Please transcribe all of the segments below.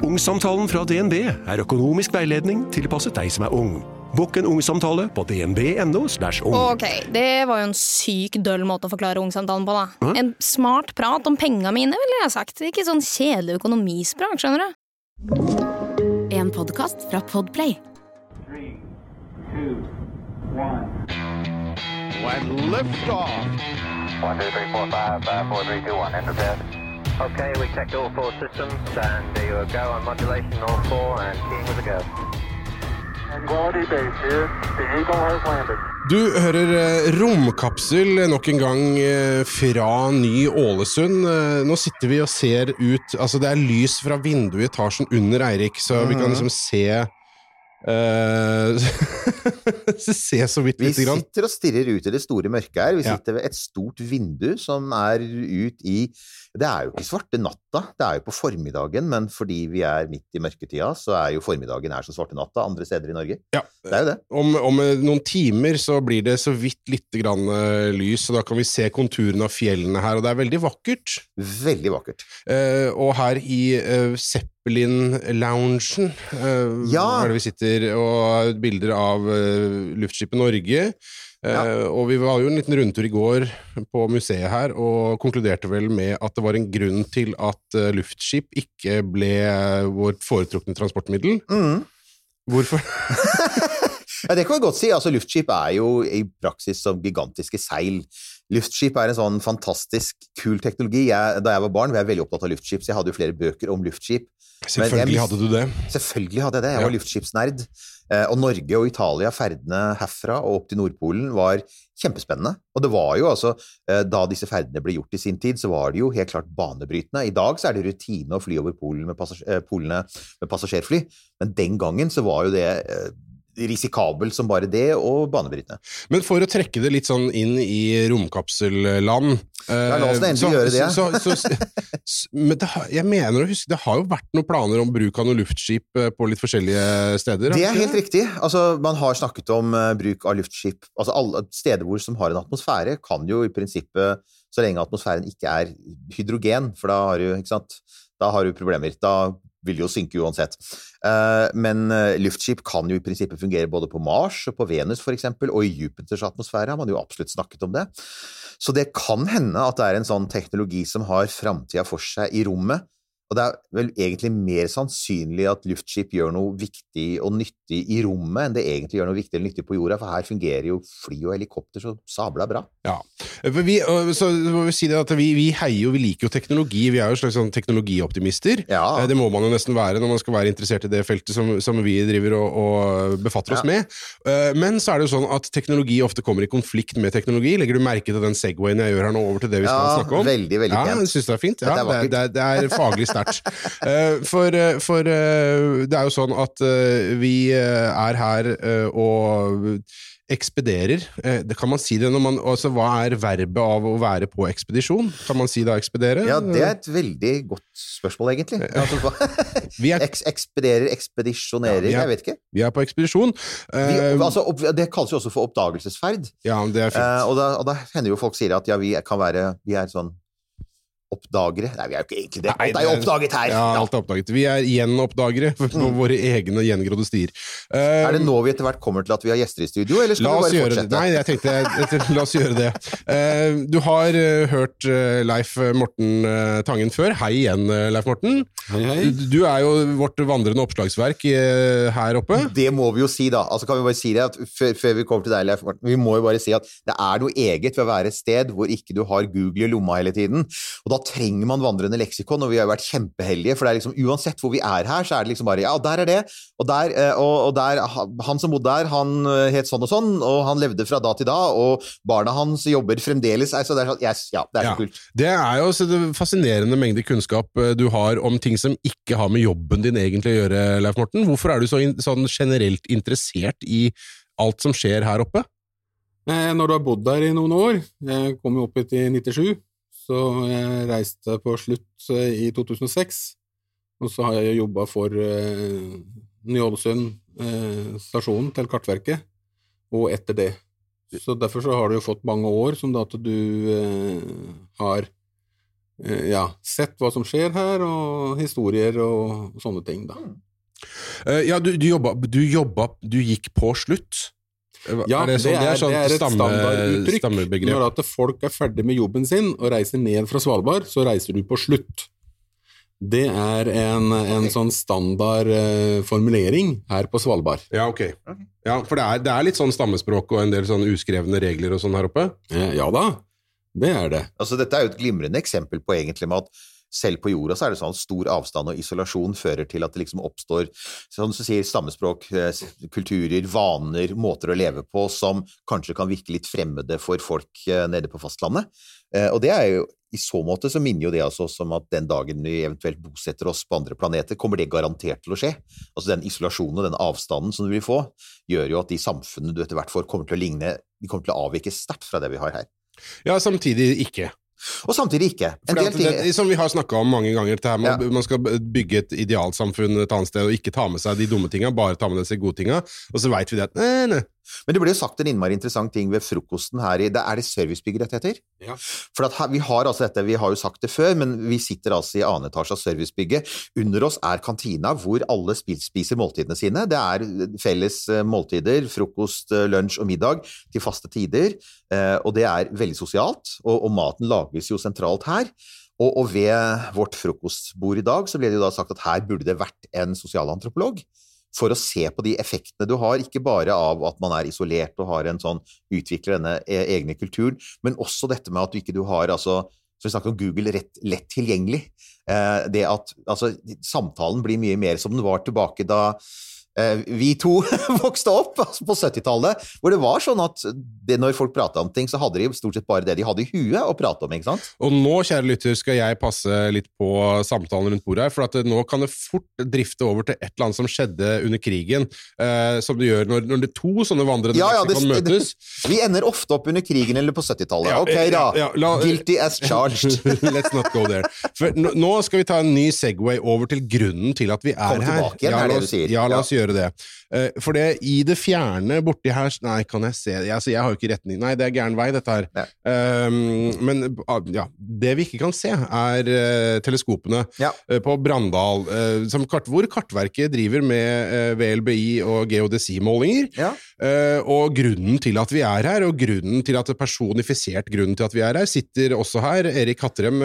Ungsamtalen fra DNB er økonomisk veiledning tilpasset deg som er ung. Bokk en ungsamtale på dnb.no. ung. Ok, det var jo en syk døll måte å forklare ungsamtalen på, da. En smart prat om penga mine, ville jeg sagt. Ikke sånn kjedelig økonomisprat, skjønner du. En podkast fra Podplay. Three, two, one. When liftoff. One, two, three, four, five, five, four, three, two, one. Okay, we checked all four systems, and there you go on modulation, all four, and keying with a go. Quality base here. The Eagle has landed. Du hører eh, Romkapsel nok en gang eh, fra Ny-Ålesund. Eh, Nå sitter vi og ser ut Altså, det er lys fra vinduet i etasjen under Eirik, så vi kan liksom se Uh, Se så vidt Vi lite grann. sitter og stirrer ut i det store mørket her. Vi Ja. sitter ved et stort vindu som er ut i Det er jo ikke svarte natta, det er jo på formiddagen, men fordi vi er midt i mørketida, så er jo formiddagen er som svarte natta andre steder i Norge. Ja. Det er jo det. Om, om eh, noen timer så blir det så vidt lite grann eh, lys, og da kan vi se konturene av fjellene her, og det er veldig vakkert. Veldig vakkert. Eh, og her i uh, Zeppelin-loungen uh, Ja. er det vi sitter, og har bilder av eh, luftskipet Norge. Eh, Ja. Og vi var jo en liten rundtur i går på museet her, og konkluderte vel med at det var en grunn til at eh, luftskip ikke ble vårt foretrukne transportmiddel. Mm. Hvorfor? Ja, det kan vi godt si. Altså, luftskip er jo i praksis som gigantiske seil. Luftskip er en sånn fantastisk kul teknologi. Jeg, da jeg var barn, var jeg veldig opptatt av luftskip, så jeg hadde jo flere bøker om luftskip. Selvfølgelig jeg, hadde du det. Selvfølgelig hadde jeg det. Jeg var Ja. luftskipsnerd. Eh, Og Norge og Italia, ferdene herfra og opp til Nordpolen, var kjempespennende. Og det var jo altså, eh, da disse ferdene ble gjort i sin tid, så var det jo helt klart banebrytende. I dag så er det rutine å fly over Polen med passasjer, eh, polene med passasjerfly, men den gangen så var jo det risikabelt som bare det, og banebrytende. Men for å trekke det litt sånn inn i romkapselland Ja, la oss nå eh, endelig gjøre det. Så, så, så, men det, jeg mener å huske, det har jo vært noen planer om bruk av noen luftskip eh, på litt forskjellige steder? Det det er helt helt riktig. Altså, man har snakket om eh, bruk av luftskip. Altså, alle steder hvor som har en atmosfære, kan jo i prinsippet, så lenge atmosfæren ikke er hydrogen, for da har du, ikke sant, da har du problemer. Da vil jo synke uansett. Eh, men eh, luftskip kan jo i prinsippet fungere både på Mars og på Venus eksempel, og i Jupiters atmosfære har man jo absolutt snakket om det. Så det kan hende at det er en sånn teknologi som har framtida for seg i rommet. Og det er vel egentlig mer sannsynlig at luftskip gjør noe viktig og nyttig i rommet enn det egentlig gjør noe viktig eller nyttig på jorda, for her fungerer jo fly og helikopter så sabla bra. Ja. Vi, så må vi si det at vi, vi heier jo, vi liker jo teknologi, vi er jo slags sånn teknologioptimister. Ja. Eh, Det må man jo nesten være når man skal være interessert i det feltet som, som vi driver og, og befatter oss Ja. med. Eh, Men så er det jo sånn at teknologi ofte kommer i konflikt med teknologi. Legger du merke til den segwayen jeg gjør her nå over til det vi skal Ja, snakke om? veldig, veldig ja, pent. jeg synes det er fint. Ja, det, er det, det, det er faglig sterkt. Eh, For, eh, for eh, det er jo sånn at vi er her og ekspederer. Det kan man si det når man altså, Hva er verbet av å være på ekspedisjon? Kan man si da ekspedere? Ja, det er et veldig godt spørsmål, egentlig. Altså, Vi er, Eks ekspederer, ekspedisjonerer, Ja, er- jeg vet ikke. vi er på ekspedisjon. Vi, altså, opp, det kalles jo også for oppdagelsesferd. ja, det er fint. Og, da, og da hender jo folk sier at ja, vi kan være Vi er sånn oppdagere. Nei, vi er jo ikke egentlig det. Alt er jo oppdaget her! Ja, alt er oppdaget. Vi er gjenoppdagere på Mm. våre egne gjengrodde stier. Um, Er det nå vi etter hvert kommer til at vi har gjester i studio, eller skal vi bare fortsette? det. Nei, jeg tenkte jeg, jeg, La oss gjøre det. Uh, du har uh, hørt uh, Leif Morten eh, Tangen før. Hei igjen, eh, Leif Morten. Hei, hei. Du, du er jo vårt vandrende oppslagsverk eh, her oppe. Det må vi jo si, da. Altså kan vi bare si det at før, før vi kommer til deg, Leif Morten, vi må jo bare si at det er noe eget ved å være et sted hvor ikke du har Google i lomma hele tiden. Og da trenger man vandrende leksikon, og vi har jo vært kjempeheldige, for det er liksom uansett hvor vi er her, så er det liksom bare ja, der er det, og der, eh, og, og der Han som bodde der, han eh, het sånn og sånn, og han levde fra da til da, og barna hans jobber fremdeles altså, det er sånn, yes, Ja, det er så Ja. kult. Det er jo en fascinerende mengde kunnskap eh, du har om ting som ikke har med jobben din egentlig å gjøre, Leif Morten. Hvorfor er du så in sånn generelt interessert i alt som skjer her oppe? Når du har bodd der i noen år, jeg kom jo opp hit i 97, så jeg reiste på slutt eh, i 2006, og så har jeg jobba for eh, Ny-Ålesund eh, stasjonen til Kartverket, og etter det. Så derfor så har du jo fått mange år som da at du eh, har eh, ja, sett hva som skjer her, og historier og sånne ting, da. Eh, ja, du, du, jobba, du jobba Du gikk på slutt? Eh, Ja, er det, sånn, det er, sånn det er et stamme, standarduttrykk. stammebegrep. Når at folk er ferdig med jobben sin og reiser ned fra Svalbard, så reiser du på slutt. Det er en, en sånn standard uh, formulering her på Svalbard. Ja, ok. Ja, for det er, det er litt sånn stammespråk og en del sånn uskrevne regler og sånn her oppe? ja, ja da, det er det. Altså, dette er jo et glimrende eksempel på egentlig med at selv på jorda så er det sånn stor avstand og isolasjon fører til at det liksom oppstår sånn som sier, stammespråk, eh, kulturer, vaner, måter å leve på som kanskje kan virke litt fremmede for folk eh, nede på fastlandet. Eh, Og det er jo i så måte så minner jo det altså som at den dagen vi eventuelt bosetter oss på andre planeter, kommer det garantert til å skje. Altså den isolasjonen og den avstanden som du vil få, gjør jo at de samfunnene du etter hvert får, kommer til å ligne De kommer til å avvike sterkt fra det vi har her. Ja, samtidig ikke. Og samtidig ikke. En del ting det, som vi har snakka om mange ganger, det her med, Ja. man skal bygge et idealsamfunn et annet sted og ikke ta med seg de dumme tinga, bare ta med seg gode tinga, og så veit vi det at nei, nei. Men det ble jo sagt en innmari interessant ting ved frokosten her i det Er det servicebygget dette heter? Ja. For at her, vi har altså dette, vi har jo sagt det før, men vi sitter altså i annen etasje av servicebygget. Under oss er kantina hvor alle spiser måltidene sine. Det er felles eh, måltider, frokost, eh, lunsj og middag til faste tider, eh, og det er veldig sosialt, og, og maten lages jo sentralt her. Og, og ved vårt frokostbord i dag så ble det jo da sagt at her burde det vært en sosialantropolog for å se på de effektene du har, ikke bare av at man er isolert og har en sånn, utvikler denne e- egne kulturen, men også dette med at du ikke du har altså så vi snakker om Google rett, lett tilgjengelig. Eh, det at altså, samtalen blir mye mer som den var tilbake da vi to vokste opp altså på 70-tallet, hvor det var sånn at det, når folk prata om ting, så hadde de stort sett bare det de hadde i huet å prate om, ikke sant? Og nå, kjære lytter, skal jeg passe litt på samtalen rundt bordet her, for at nå kan det fort drifte over til et eller annet som skjedde under krigen, eh, som det gjør når, når det to sånne vandrende Ja, ja, det, kan møtes. vi ender ofte opp under krigen eller på 70-tallet. Ja, ok, da. ja, la- Guilty as charged. Let's not go there. For nå, skal vi ta en ny Segway over til grunnen til at vi er her. tilbake igjen, ja, er det du sier. Ja, la oss gjøre det. Eh, for det, i det fjerne borti her Nei, kan jeg se jeg, altså, jeg har jo ikke retning Nei, det er gæren vei, dette her. Um, men ah, ja, det vi ikke kan se, er uh, teleskopene Ja. uh, på Brandal, uh, som kart, hvor Kartverket driver med VLBI og geodesimålinger. Ja. Og grunnen til at vi er her, og grunnen til at det er personifisert grunnen til at vi er her, sitter også her. Erik Hattrem,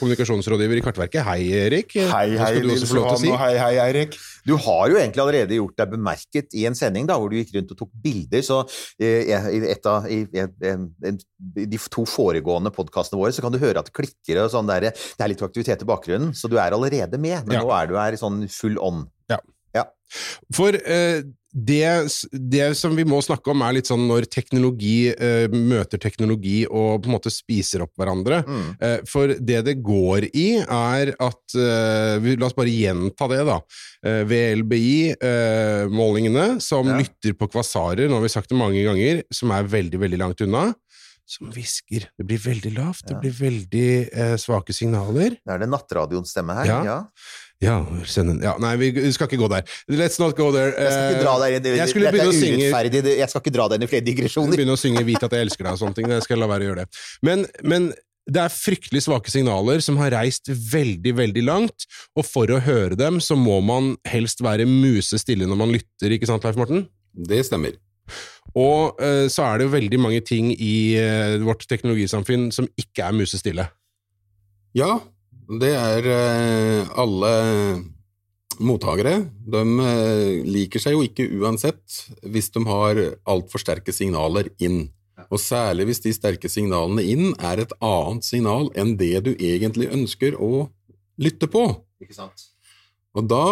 kommunikasjonsrådgiver i Kartverket. Hei, Erik. Hei, hei, Nils Johan, si. si? hei, hei, Eirik. Du har jo egentlig allerede gjort deg bemerket i en sending da, hvor du gikk rundt og tok bilder, så eh, i, et av, i, i, de to foregående podkastene våre så kan du høre at det klikker og sånn der, det er litt aktivitet i bakgrunnen, så du er allerede med, men Ja. nå er du her i sånn full on. For eh, det, det som vi må snakke om, er litt sånn når teknologi eh, møter teknologi og på en måte spiser opp hverandre. Mm. Eh, for det det går i, er at eh, vi, La oss bare gjenta det, da. Eh, VLBI-målingene, som Ja. lytter på kvasarer, nå har vi sagt det mange ganger, som er veldig, veldig langt unna. Som hvisker. Det blir veldig lavt, det blir veldig eh, svake signaler. Det er det nattradioens stemme her. Ja. Ja. Ja, ja, Nei, vi vi skal ikke gå der. Let's not go there. Jeg skal ikke dra deg inn i Jeg skulle Dette begynne å er synge jeg skal ikke dra deg inn i flere digresjoner. begynne å synge 'Vit at jeg elsker deg' og sånne ting. Jeg skal la være å gjøre det. Men, men det er fryktelig svake signaler som har reist veldig, veldig langt, og for å høre dem så må man helst være musestille når man lytter, ikke sant, Leif Morten? Det stemmer. Og uh, så er det jo veldig mange ting i uh, vårt teknologisamfunn som ikke er musestille. Ja, det er eh, alle mottakere. De eh, liker seg jo ikke uansett hvis de har altfor sterke signaler inn. Og særlig hvis de sterke signalene inn er et annet signal enn det du egentlig ønsker å lytte på. Ikke sant? Og da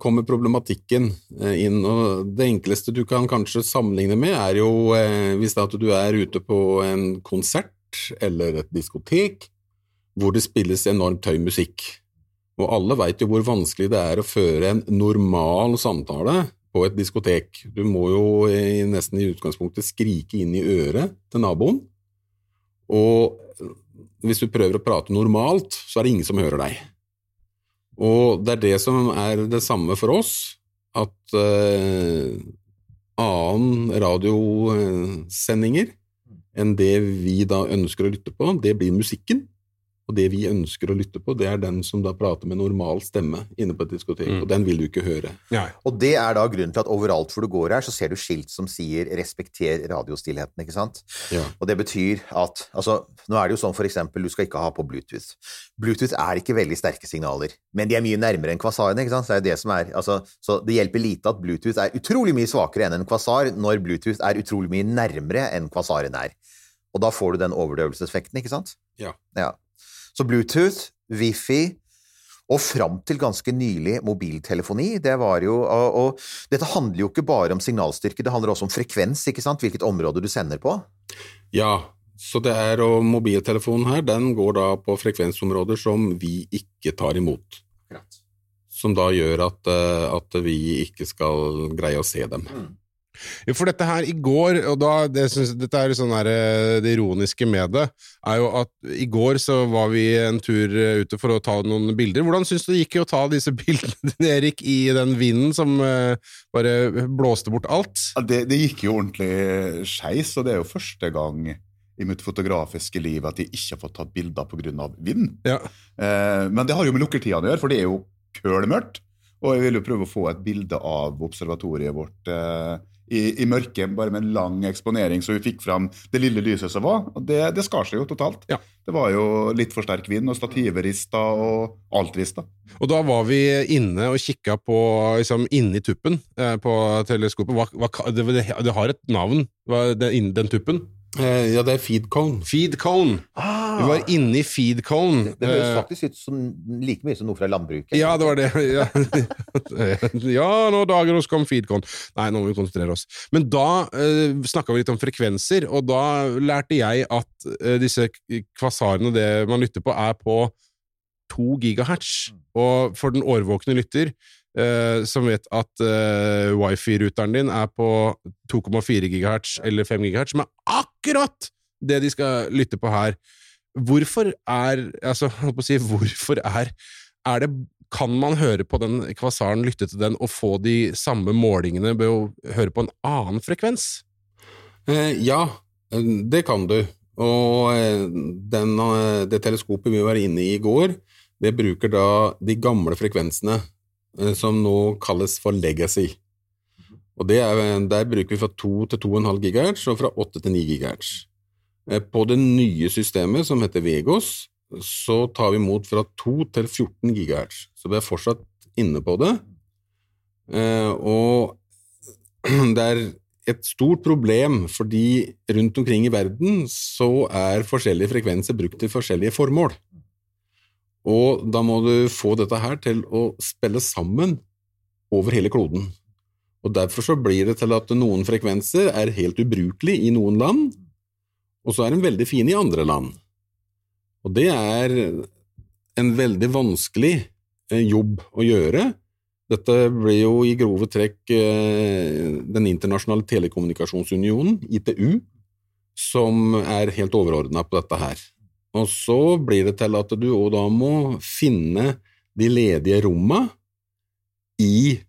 kommer problematikken eh, inn, og det enkleste du kan kanskje sammenligne med, er jo hvis at du er ute på en konsert eller et diskotek hvor det spilles enormt høy musikk. Og alle veit jo hvor vanskelig det er å føre en normal samtale på et diskotek. Du må jo nesten i utgangspunktet skrike inn i øret til naboen, og hvis du prøver å prate normalt, så er det ingen som hører deg. Og det er det som er det samme for oss, at uh, annen radiosendinger enn det vi da ønsker å lytte på, det blir musikken. Og det vi ønsker å lytte på, det er den som da prater med normal stemme inne på et diskotek, Mm. og den vil du ikke høre. Og det er da grunnen til at overalt hvor du går her, så ser du skilt som sier 'respekter radiostillheten', ikke sant? Ja. Og det betyr at Altså, nå er det jo sånn for eksempel, du skal ikke ha på Bluetooth. Bluetooth er ikke veldig sterke signaler, men de er mye nærmere enn kvasarene, ikke sant? Så det er det som er Altså, så det hjelper lite at Bluetooth er utrolig mye svakere enn en kvasar, når Bluetooth er utrolig mye nærmere enn kvasaren er. Og da får du den overdøvelseseffekten, ikke sant? Ja. Ja. Så Bluetooth, Wifi og fram til ganske nylig mobiltelefoni. Det var jo, og, og dette handler jo ikke bare om signalstyrke, det handler også om frekvens, ikke sant? Hvilket område du sender på. Ja, så det er, og mobiltelefonen her, den går da på frekvensområder som vi ikke tar imot. Som da gjør at, eh, at vi ikke skal greie å se dem. Jo, For dette her i går, og da, det, synes, dette er sånn her, eh, det ironiske med det, er jo at i går så var vi en tur eh, ute for å ta noen bilder. Hvordan syns du det gikk å ta disse bildene, Erik, i den vinden som eh, bare blåste bort alt? Ja, det, det gikk jo ordentlig skeis, og det er jo første gang i mitt fotografiske liv at jeg ikke har fått tatt bilder pga. vind. Ja. Eh, men det har jo med lukkertidene å gjøre, for det er jo kølmørkt. Og jeg vil jo prøve å få et bilde av observatoriet vårt eh, i, i mørket, bare med en lang eksponering, så vi fikk fram det lille lyset som var. Og det, det skar seg jo totalt. Det var jo litt for sterk vind, og stativet rista, og alt rista. Og da var vi inne og kikka på liksom inni tuppen eh, på teleskopet. Hva, hva, det, det, det har et navn, hva, det, den tuppen? Eh, ja, det er feed cone. Feed cone. Vi var inne i feed cone. Det høres Eh, faktisk ut som like mye som noe fra landbruket. Ja, det var det. Ja, ja nå dager hos kom feedcon. Nei, nå må vi konsentrere oss. Men da eh, snakka vi litt om frekvenser, og da lærte jeg at eh, disse kvasarene, det man lytter på, er på 2 gigahertz. Og for den årvåkne lytter, eh, som vet at eh, wifi-ruteren din er på 2,4 gigahertz eller 5 gigahertz, som er akkurat det de skal lytte på her. Hvorfor er Altså, si, hvorfor er er det, kan man høre på den kvasaren, lytte til den, og få de samme målingene ved å høre på en annen frekvens? Eh, ja, eh, det kan du. Og eh, den, eh, det teleskopet vi var inne i i går, det bruker da de gamle frekvensene, som nå kalles for legacy. Og det er, der bruker vi fra 2 til 2,5 GHz og fra 8 til 9 GHz. Eh, På det nye systemet, som heter Vegos, så tar vi imot fra 2 til 14 GHz, så vi er fortsatt inne på det. Eh, Og det er et stort problem, fordi rundt omkring i verden så er forskjellige frekvenser brukt til forskjellige formål. Og da må du få dette her til å spille sammen over hele kloden. Og derfor så blir det til at noen frekvenser er helt ubrukelige i noen land, og så er de veldig fine i andre land. Og det er en veldig vanskelig eh, jobb å gjøre. Dette blir jo i grove trekk eh, Den internasjonale telekommunikasjonsunionen, ITU, som er helt overordna på dette her. Og så blir det til at du òg da må finne de ledige romma i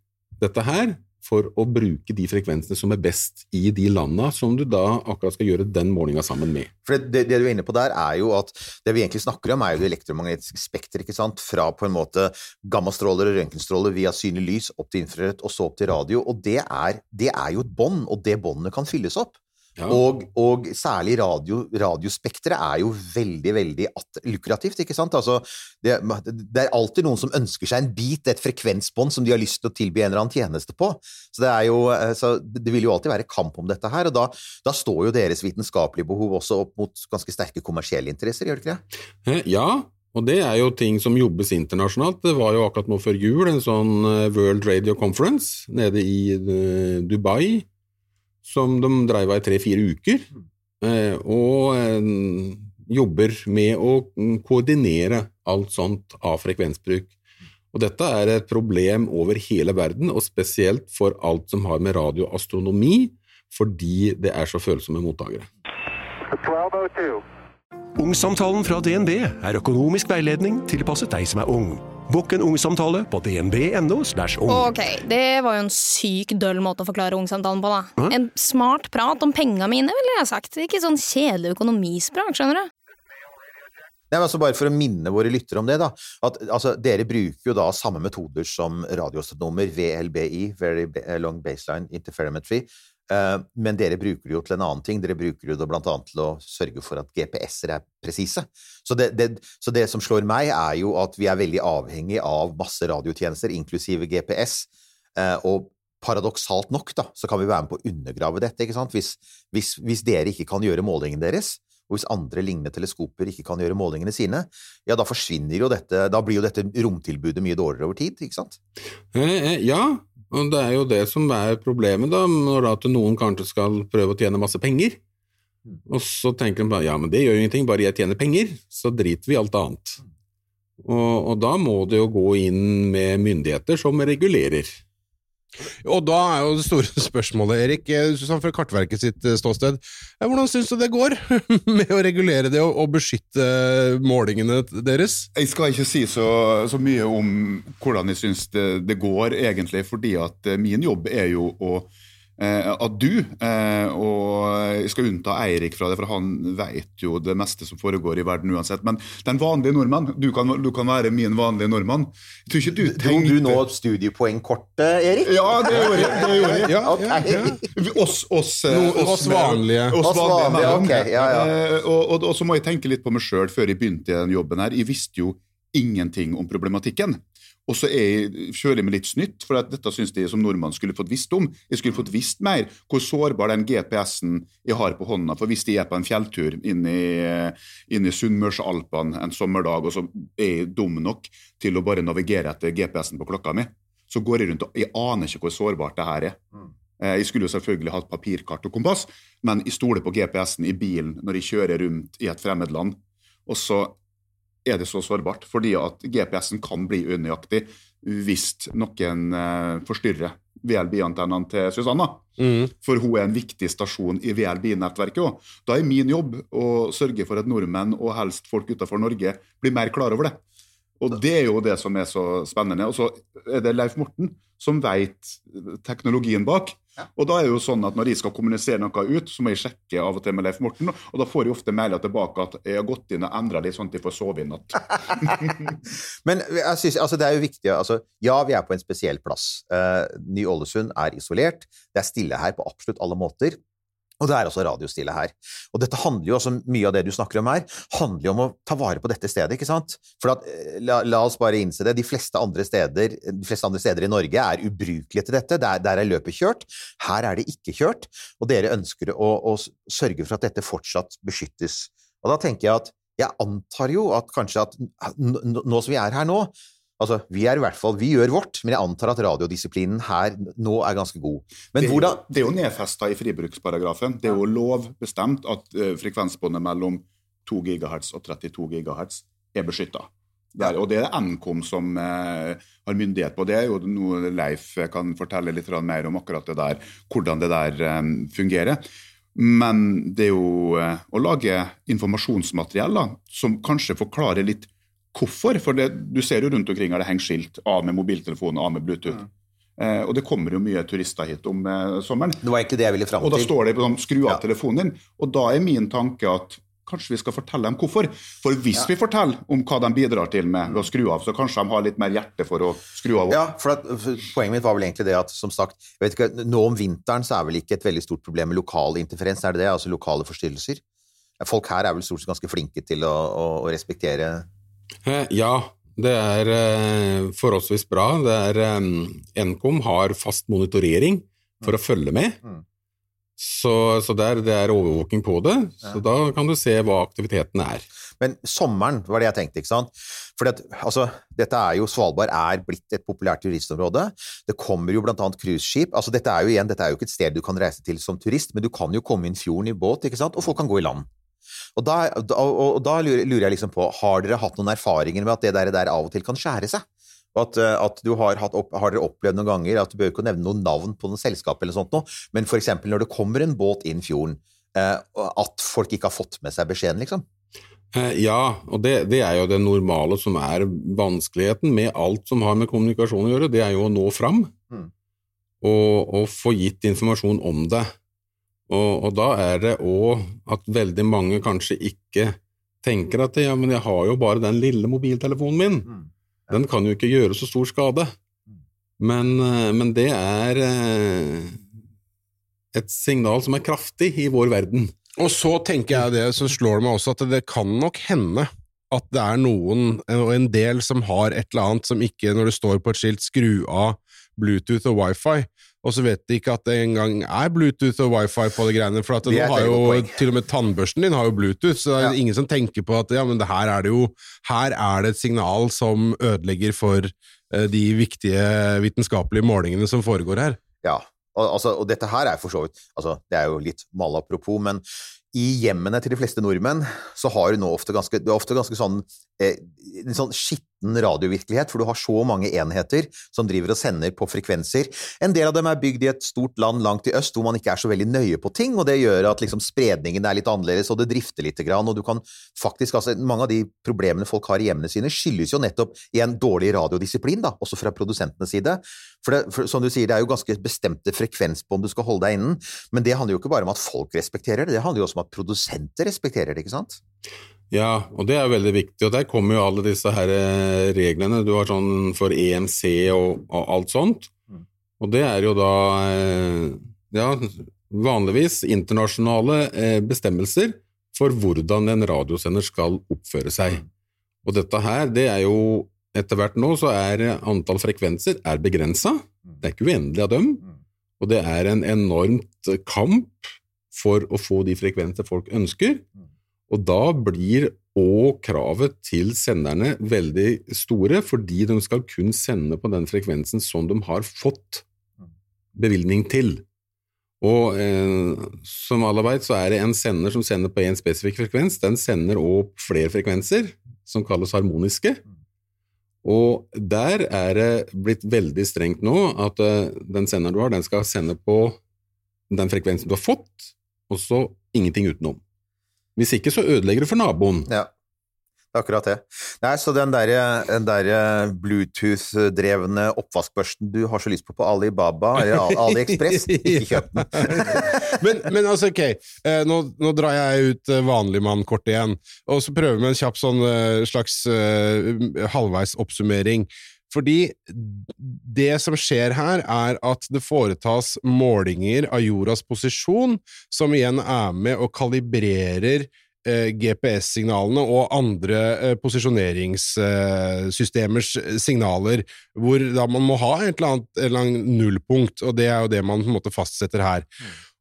dette her for å bruke de frekvensene som er best i de landa som du da akkurat skal gjøre den målinga sammen med. For det, det, du er inne på der, er jo at det vi egentlig snakker om, er jo det elektromagnetiske spekter, ikke sant? Fra på en måte gammastråler og røntgenstråler via synlig lys opp til infrarødt, og så opp til radio. Og det er, det er jo et bånd, og det båndet kan fylles opp. Og, og særlig radio, radiospekteret er jo veldig, veldig at, lukrativt, ikke sant? Altså, det, det, er alltid noen som ønsker seg en bit, et frekvensbånd som de har lyst til å tilby en eller annen tjeneste på. Så det, jo, eh, så det vil jo alltid være kamp om dette her, og da, da står jo deres vitenskapelige behov også opp mot ganske sterke kommersielle interesser, gjør det ikke det? Eh, Ja, og det er jo ting som jobbes internasjonalt. Det var jo akkurat nå før jul en sånn eh, World Radio Conference nede i Dubai, som de dreiv av i tre-fire uker, eh, og eh, jobber med å mm, koordinere alt sånt av frekvensbruk. Og dette er et problem over hele verden, og spesielt for alt som har med radioastronomi, fordi det er så følsomme mottakere. 1202. Ungsamtalen fra DNB er økonomisk veiledning tilpasset deg som er ung. Bokk en ungsamtale på dnb.no. ung. Ok, det var jo en syk døll måte å forklare ungsamtalen på, da. En smart prat om penga mine, ville jeg sagt. Ikke sånn kjedelig økonomisprat, skjønner du. Nei, men altså Bare for å minne våre lyttere om det, da. At, altså, dere bruker jo da samme metoder som radioastronomer, VLBI, Very Long Baseline Interferometry, men dere bruker det jo til en annen ting. Dere bruker det annet til å sørge for at GPS-er er presise. Så det, så det som slår meg, er jo at vi er veldig avhengig av masse radiotjenester, inklusive GPS. eh, og paradoksalt nok, da, så kan vi være med på å undergrave dette. ikke sant? Hvis, hvis, hvis dere ikke kan gjøre målingene deres, og hvis andre lignende teleskoper ikke kan gjøre målingene sine, ja, da forsvinner jo dette Da blir jo dette romtilbudet mye dårligere over tid, ikke sant? Eh, eh, ja, og det er jo det som er problemet, da, når da at noen kanskje skal prøve å tjene masse penger. Og så tenker de bare ja, men det gjør jo ingenting, bare jeg tjener penger, så driter vi alt annet. Og, og da må det jo gå inn med myndigheter som regulerer. Og da er jo det store spørsmålet, Erik, eh, fra Kartverket sitt eh, ståsted, eh, hvordan syns du det går med å regulere det og, beskytte målingene deres? Jeg skal ikke si så, så mye om hvordan jeg syns det, det går, egentlig, fordi at min jobb er jo å at du, eh, og jeg skal unnta Eirik fra det, for han vet jo det meste som foregår i verden uansett, men den vanlige nordmann, du kan, du kan være min vanlige nordmann. Jeg tror ikke du tenkte... Dro du nå studiepoengkortet, Erik? Ja, det gjorde jeg. Det gjorde jeg. Ja, okay. ja, ja. Oss, oss, eh, No- oss vanlige. Oss Oss vanlige okay. ja, ja. Eh, Og, og, og så må jeg tenke litt på meg sjøl før jeg begynte i den jobben her. Jeg visste jo ingenting om problematikken. Og så er jeg, kjører jeg med litt snytt, for at dette syns jeg som nordmann skulle fått visst om. Jeg skulle fått visst mer hvor sårbar den GPS-en jeg har på hånda. For hvis jeg er på en fjelltur inn i, i Sunnmørsalpene en sommerdag, og så er jeg dum nok til å bare navigere etter GPS-en på klokka mi, så går jeg rundt og jeg aner ikke hvor sårbart det her er. Eh, Jeg skulle jo selvfølgelig hatt papirkart og kompass, men jeg stoler på GPS-en i bilen når jeg kjører rundt i et fremmed land. Og så er det så sårbart, fordi at GPS-en kan bli unøyaktig hvis noen eh, forstyrrer VLB-antennene til Susanna. Mm. For hun er en viktig stasjon i VLB-nettverket òg. Da er min jobb å sørge for at nordmenn, og helst folk utenfor Norge, blir mer klar over det. Og det er jo det som er så spennende. Og så er det Leif Morten som vet teknologien bak. Og da er det jo sånn at når jeg skal kommunisere noe ut, så må jeg sjekke av og til med Leif Morten, og da får jeg ofte mailer tilbake at jeg har gått inn og endra litt sånn at jeg får sove i natt. Men jeg synes, altså, det er jo viktig altså, Ja, vi er på en spesiell plass. Uh, Ny-Ålesund er isolert. Det er stille her på absolutt alle måter. Og det er også radiostille her. Og dette handler jo også mye av det du snakker om her, handler jo om å ta vare på dette stedet, ikke sant? For at, eh, la, la oss bare innse det, de fleste andre steder, de fleste andre steder i Norge er ubrukelige til dette. Der, der er løpet kjørt. Her er det ikke kjørt. Og dere ønsker å, å sørge for at dette fortsatt beskyttes. Og da tenker jeg at jeg antar jo at kanskje at nå som vi er her nå, Altså, vi er i hvert fall, vi gjør vårt, men jeg antar at radiodisiplinen her nå er ganske god. Men det, er hvordan det er jo nedfesta i fribruksparagrafen. Det er jo lovbestemt at uh, frekvensbåndet mellom 2 GHz og 32 GHz er beskytta. Og det er Nkom som eh, har myndighet på det. jo noe Leif kan fortelle litt mer om akkurat det der, hvordan det der eh, fungerer. Men det er jo eh, å lage informasjonsmateriell da, som kanskje forklarer litt hvorfor. For det, du ser jo rundt omkring her det henger skilt av med mobiltelefon, av med Bluetooth. Eh, og det kommer jo mye turister hit om eh, sommeren. Det var egentlig det jeg ville fram Og da står det på sånn, skru av telefonen din. Og da er min tanke at kanskje vi skal fortelle dem hvorfor. For hvis vi forteller om hva de bidrar til med ved å skru av, så kanskje de har litt mer hjerte for å skru av. Ja, for, at, for Poenget mitt var vel egentlig det at som sagt, jeg vet ikke, nå om vinteren så er vel ikke et veldig stort problem med lokal interferens, er det det? Altså lokale forstyrrelser? Folk her er vel stort sett ganske flinke til å, å, å respektere Ja, det er eh, forholdsvis bra. Det er, eh, Nkom har fast monitorering for å følge med. Mm. Så, så det, er, det er overvåking på det. Så da kan du se hva aktiviteten er. Men sommeren var det jeg tenkte, ikke sant? For altså, dette er jo, Svalbard er blitt et populært turistområde. Det kommer jo annet cruiseskip. Altså, dette er jo igjen, dette er jo ikke et sted du kan reise til som turist, men du kan jo komme inn fjorden i båt, ikke sant? og folk kan gå i land. Og da, og, da lurer, jeg liksom på, har dere hatt noen erfaringer med at det der, der av og til kan skjære seg? Og at, eh, at du har, opp, har dere opplevd noen ganger, at du bør ikke nevne noen navn på noen selskap eller sånt noe, men eksempel når det kommer en båt inn fjorden, eh, at folk ikke har fått med seg beskjeden, liksom? Eh, Ja, og det, det er jo det normale som er vanskeligheten med alt som har med kommunikasjon å gjøre, det er jo å nå fram Mm. og, og få gitt informasjon om det. Og, og da er det òg at veldig mange kanskje ikke tenker at ja, men jeg har jo bare den lille mobiltelefonen min, Mm. den kan jo ikke gjøre så stor skade. Men, eh, men det er eh, et signal som er kraftig i vår verden. Og så tenker jeg det, så slår det meg også at det kan nok hende at det er noen, og en del som har et eller annet som ikke, når det står på et skilt, skru av Bluetooth og wifi, og så vet de ikke at det engang er Bluetooth og wifi på de greiene, for nå har jo til og med tannbørsten din har jo Bluetooth, så det er Ja. ingen som tenker på at ja, men det her er det jo, her er det et signal som ødelegger for uh, de viktige vitenskapelige målingene som foregår her. Ja, og, altså, og dette her er for så vidt altså, Det er jo litt malapropos, men i hjemmene til de fleste nordmenn så har du nå ofte ganske, det er ofte ganske sånn, eh, en sånn skitten radiovirkelighet, for du har så mange enheter som driver og sender på frekvenser. En del av dem er bygd i et stort land langt i øst hvor man ikke er så veldig nøye på ting, og det gjør at liksom spredningen er litt annerledes, og det drifter litt, grann, og du kan faktisk, altså Mange av de problemene folk har i hjemmene sine, skyldes jo nettopp i en dårlig radiodisiplin, da, også fra produsentenes side. For, det, for som du sier, det er jo ganske bestemte frekvens på om du skal holde deg innen, men det handler jo ikke bare om at folk respekterer det, det handler jo også om at produsenter respekterer det, ikke sant? Ja, og det er veldig viktig, og der kommer jo alle disse her eh, reglene. Du har sånn for EMC og, og alt sånt, Mm. og det er jo da eh, ja, vanligvis internasjonale eh, bestemmelser for hvordan en radiosender skal oppføre seg. Og dette her, det er jo etter hvert nå så er antall frekvenser er begrensa, det er ikke uendelig av dem, og det er en enormt kamp for å få de frekvenser folk ønsker. Og da blir og kravet til senderne veldig store, fordi de skal kun sende på den frekvensen som de har fått bevilgning til. Og eh, som alle vet, så er det en sender som sender på én spesifikk frekvens. Den sender òg flere frekvenser, som kalles harmoniske. Og der er det blitt veldig strengt nå at eh, den senderen du har, den skal sende på den frekvensen du har fått, og så ingenting utenom. Hvis ikke, så ødelegger du for naboen. Ja, det er akkurat det. Nei, så den der, der Bluetooth-drevne oppvaskbørsten du har så lyst på på Alibaba eller AliExpress, ikke kjøp den. men, men altså, ok, eh, nå, nå drar jeg ut eh, vanligmannkortet igjen, og så prøver vi en kjapp sånn eh, slags uh, halvveis oppsummering. Fordi det som skjer her, er at det foretas målinger av jordas posisjon, som igjen er med og kalibrerer eh, GPS-signalene og andre eh, posisjoneringssystemers signaler, hvor da man må ha et eller annet, et eller annet nullpunkt, og det er jo det man på en måte fastsetter her.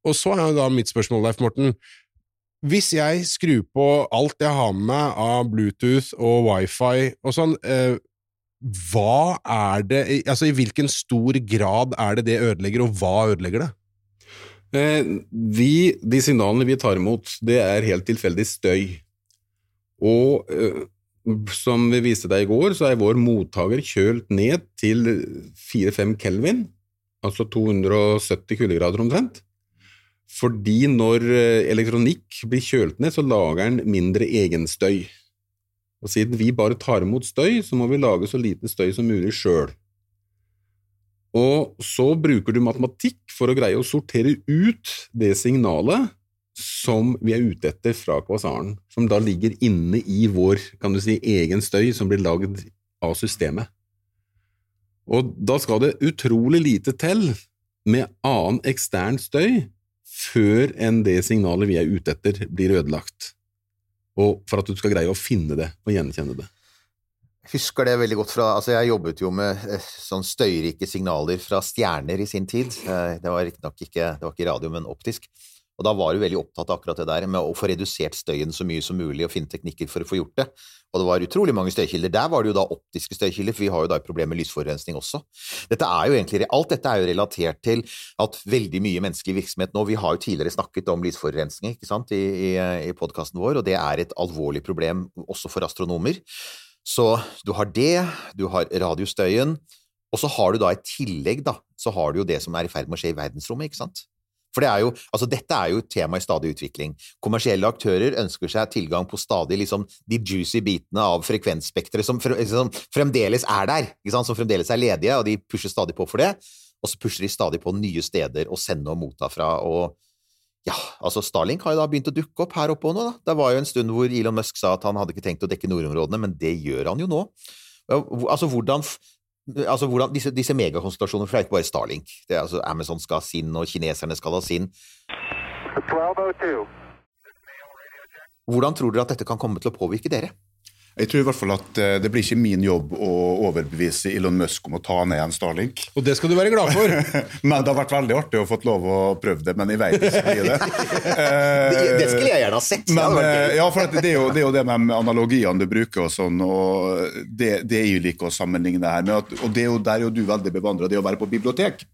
Og så er jo da mitt spørsmål, Leif Morten. Hvis jeg skrur på alt jeg har med meg av Bluetooth og wifi og sånn, eh, hva er det Altså, i hvilken stor grad er det det ødelegger, og hva ødelegger det? Eh, vi, de signalene vi tar imot, det er helt tilfeldig støy. Og eh, som vi viste deg i går, så er vår mottaker kjølt ned til 4-5 kelvin, altså 270 kuldegrader omtrent. Fordi når eh, elektronikk blir kjølt ned, så lager den mindre egenstøy. Og siden vi bare tar imot støy, så må vi lage så lite støy som mulig sjøl. Og så bruker du matematikk for å greie å sortere ut det signalet som vi er ute etter fra kvasaren, som da ligger inne i vår kan du si, egen støy som blir lagd av systemet. Og da skal det utrolig lite til med annen ekstern støy før enn det signalet vi er ute etter, blir ødelagt. Og for at du skal greie å finne det og gjenkjenne det. Husker det veldig godt fra Altså, jeg jobbet jo med eh, sånn støyrike signaler fra stjerner i sin tid. Eh, Det var riktignok ikke, det var ikke radio, men optisk. Og da var du veldig opptatt av akkurat det der med å få redusert støyen så mye som mulig, og finne teknikker for å få gjort det. Og det var utrolig mange støykilder. Der var det jo da optiske støykilder, for vi har jo da et problem med lysforurensning også. Dette er jo egentlig, alt dette er jo relatert til at veldig mye menneskelig virksomhet nå Vi har jo tidligere snakket om lysforurensning ikke sant, i, i, i podkasten vår, og det er et alvorlig problem også for astronomer. Så du har det, du har radiostøyen, og så har du da i tillegg da, så har du jo det som er i ferd med å skje i verdensrommet, ikke sant? For det er jo, altså dette er jo et tema i stadig utvikling. Kommersielle aktører ønsker seg tilgang på stadig liksom de juicy bitene av frekvensspekteret som, som fremdeles er der, som fremdeles er ledige, og de pusher stadig på for det. Og så pusher de stadig på nye steder å sende og motta fra. og ja, altså Starlink har jo da begynt å dukke opp her oppe nå. da. Det var jo en stund hvor Elon Musk sa at han hadde ikke tenkt å dekke nordområdene, men det gjør han jo nå. Altså hvordan, altså hvordan Disse, disse megakonstellasjonene, for det er ikke bare Starlink. Det er altså Amazon skal ha sin, og kineserne skal ha sin. 1202. Hvordan tror dere at dette kan komme til å påvirke dere? Jeg tror i hvert fall at eh, det blir ikke min jobb å overbevise Elon Musk om å ta ned en Starlink. Og det skal du være glad for. men det har vært veldig artig å fått lov å prøve det, men jeg vet ikke om det. Det, det skulle jeg gjerne ha sett. Men, eh, ja, for at det, er jo, det er jo det med analogiene du bruker, og sånn, og det, det er jo like å sammenligne her. Med at, og det er jo, der er jo du veldig bevandra, det å være på bibliotek.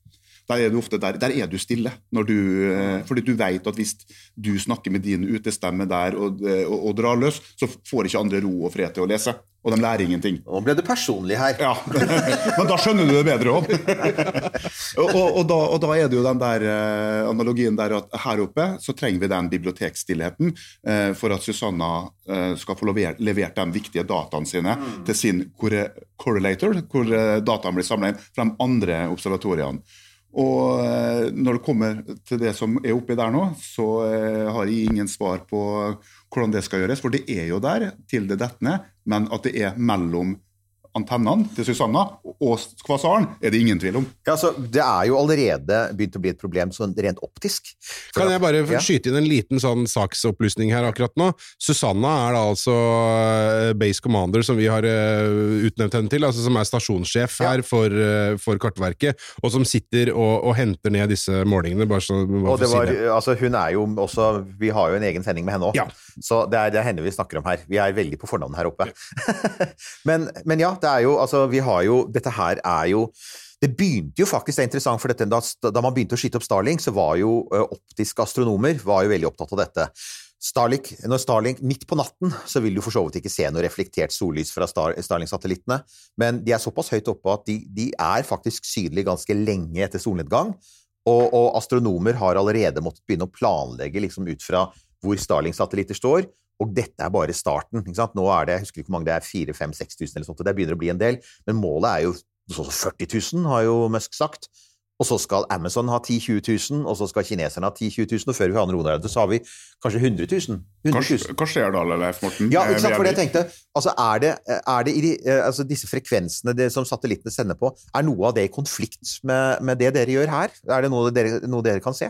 Der er du ofte der, der er du stille, når du, eh, fordi du vet at hvis du snakker med din utestemme der og, eh, og, og drar løs, så får ikke andre ro og fred til å lese. Og de lærer ingenting. Nå ble det personlig her. Ja, Men da skjønner du det bedre òg. og, og, da- er det jo den der eh, analogien der at her oppe så trenger vi den bibliotekstillheten for at Susanna skal få levert, levert de viktige dataene sine til sin correlator, hvor dataene blir samla inn fra de andre observatoriene. Og eh, når det kommer til det som er oppi der nå, så eh, har jeg ingen svar på hvordan det skal gjøres. For det er jo der til det detter ned, men at det er mellom antennene til Susanna og kvasaren, er det ingen tvil om. Ja, altså, det er jo allerede begynt å bli et problem sånn rent optisk. For Kan jeg bare Ja. skyte inn en liten sånn saksopplysning her akkurat nå? Susanna er da altså eh, base commander som vi har eh, utnevnt henne til, altså som er stasjonssjef her for, eh, for Kartverket, og som sitter og, og henter ned disse målingene, bare så Og det var, si det. altså hun er jo også Vi har jo en egen sending med henne òg, Ja. så det er, det er henne vi snakker om her. Vi er veldig på fornavn her oppe. men, men ja, det er jo Altså, vi har jo Dette her er jo det begynte jo faktisk, det er interessant, for dette, da, da man begynte å skyte opp Starlink, så var jo optiske astronomer var jo veldig opptatt av dette. Starlink, når Starlink midt på natten, så vil du for så vidt ikke se noe reflektert sollys fra Star, Starlink-satellittene, men de er såpass høyt oppe at de, de er faktisk synlige ganske lenge etter solnedgang, og, og astronomer har allerede måttet begynne å planlegge liksom ut fra hvor Starlink-satellitter står, og dette er bare starten. Ikke sant? Nå er det, jeg husker ikke hvor mange det er, 4000-5000 tusen eller sånt, og det begynner å bli en del, men målet er jo sånn 40 000, har jo Musk sagt. Og så skal Amazon ha 10 000-20 000, og så skal kineserne ha 10 000-20 000, og før vi har Nord-Norge, så har vi kanskje 100 000. 100 Hva, 000. hva skjer da, Leif Morten? Ja, Eh, ikke sant, for det jeg tenkte, altså er det, er det i de, eh, altså disse frekvensene det, som satellittene sender på, er noe av det i konflikt med, med det dere gjør her? Er det noe dere, noe dere kan se?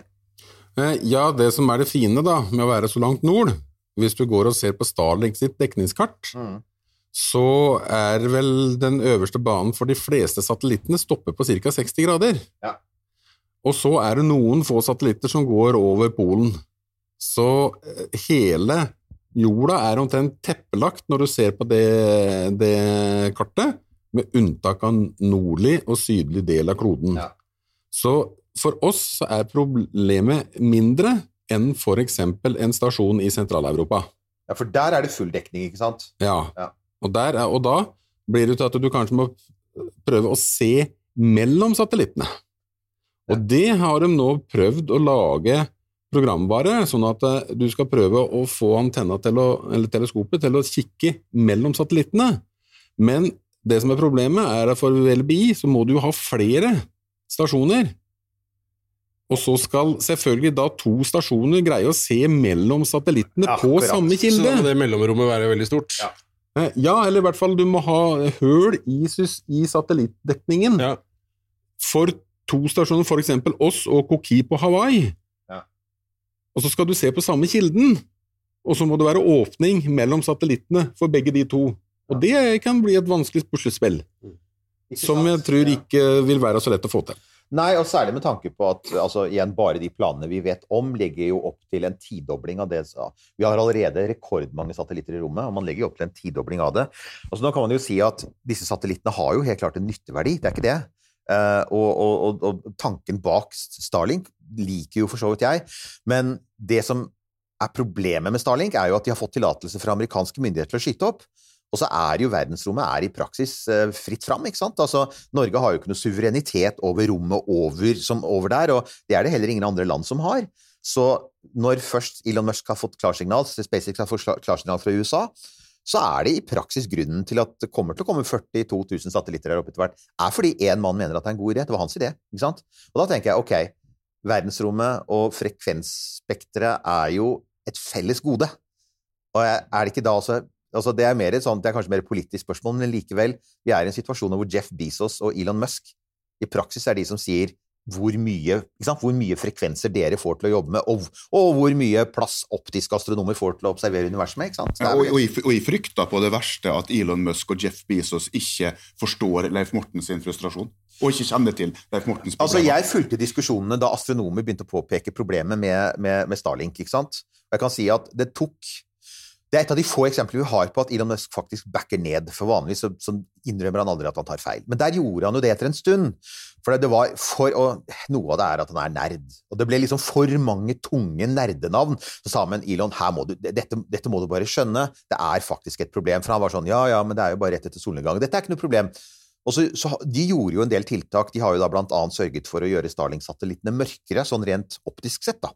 Eh, Ja, det som er det fine da, med å være så langt nord, hvis du går og ser på Starlink sitt dekningskart, så er vel den øverste banen for de fleste satellittene stopper på ca. 60 grader. Ja. Og så er det noen få satellitter som går over Polen. Så eh, hele jorda er omtrent teppelagt når du ser på det, det kartet, med unntak av nordlig og sydlig del av kloden. Ja. Så for oss er problemet mindre enn eksempel en stasjon i Sentral-Europa. Ja, for der er det full dekning, ikke sant? Ja. Ja. Og, der er, og da blir det til at du kanskje må prøve å se mellom satellittene. Og det har de nå prøvd å lage programvare, sånn at eh, du skal prøve å få antenna til å, eller teleskopet til å kikke mellom satellittene. Men det som er problemet, er at for LBI så må du jo ha flere stasjoner. Og så skal selvfølgelig da to stasjoner greie å se mellom satellittene Ja, på akkurat. samme Så kilde. da det mellomrommet være veldig stort. Ja. Ja, eller i hvert fall du må ha høl i, i satellittdekningen. For to stasjoner, eksempel oss og Koki på Hawaii. Ja. Og så skal du se på samme kilden, og så må det være åpning mellom satellittene for begge de to. Og det kan bli et vanskelig puslespill, som jeg tror ikke vil være så lett å få til. Nei, og særlig med tanke på at altså, igjen, bare de planene vi vet om, legger jo opp til en tidobling av det Vi har allerede rekordmange satellitter i rommet, og man legger jo opp til en tidobling av det. Altså, nå kan man jo si at disse satellittene har jo helt klart en nytteverdi, det er ikke det. Uh, og, og, og, tanken bak Starlink liker jo for så vidt jeg, men det som er problemet med Starlink, er jo at de har fått tillatelse fra amerikanske myndigheter til å skyte opp. Og så er jo verdensrommet er i praksis eh, fritt fram, ikke sant? Altså, Norge har jo ikke noe suverenitet over rommet over, som over der, og det er det heller ingen andre land som har. Så når først Elon Musk har fått klarsignal, SpaceX har fått klarsignal fra USA, så er det i praksis grunnen til at det kommer til å komme 42 000 satellitter der oppe etter hvert, er fordi én mann mener at det er en god idé. Det var hans idé, ikke sant? Og da tenker jeg ok, verdensrommet og frekvensspekteret er jo et felles gode. Og er det ikke da også altså Det er mer et sånt, det er kanskje mer et politisk spørsmål, men likevel, vi er i en situasjon hvor Jeff Bezos og Elon Musk i praksis er de som sier hvor mye, hvor mye frekvenser dere får til å jobbe med, og, og hvor mye plass optiske astronomer får til å observere universet med. Ja, og, og, jeg, og i frykter på det verste at Elon Musk og Jeff Bezos ikke forstår Leif Mortens frustrasjon, og ikke kjenner til Leif Mortens Altså, jeg fulgte diskusjonene da astronomer begynte å påpeke problemet med, med, med Starlink, ikke sant? Jeg kan si at det tok Det er et av de få eksemplene vi har på at Elon Musk faktisk backer ned. For vanligvis så, så innrømmer han aldri at han tar feil. Men der gjorde han jo det etter en stund. For det var for, og Noe av det er at han er nerd. Og det ble liksom for mange tunge nerdenavn. Så sa han, Elon, må du, dette, dette må du bare skjønne. Det er faktisk et problem. For han var sånn Ja, ja, men det er jo bare rett etter solnedgang. Dette er ikke noe problem. Og så, så, De gjorde jo en del tiltak. De har jo da annet sørget for å gjøre Starling-satellittene mørkere, sånn rent optisk sett. da.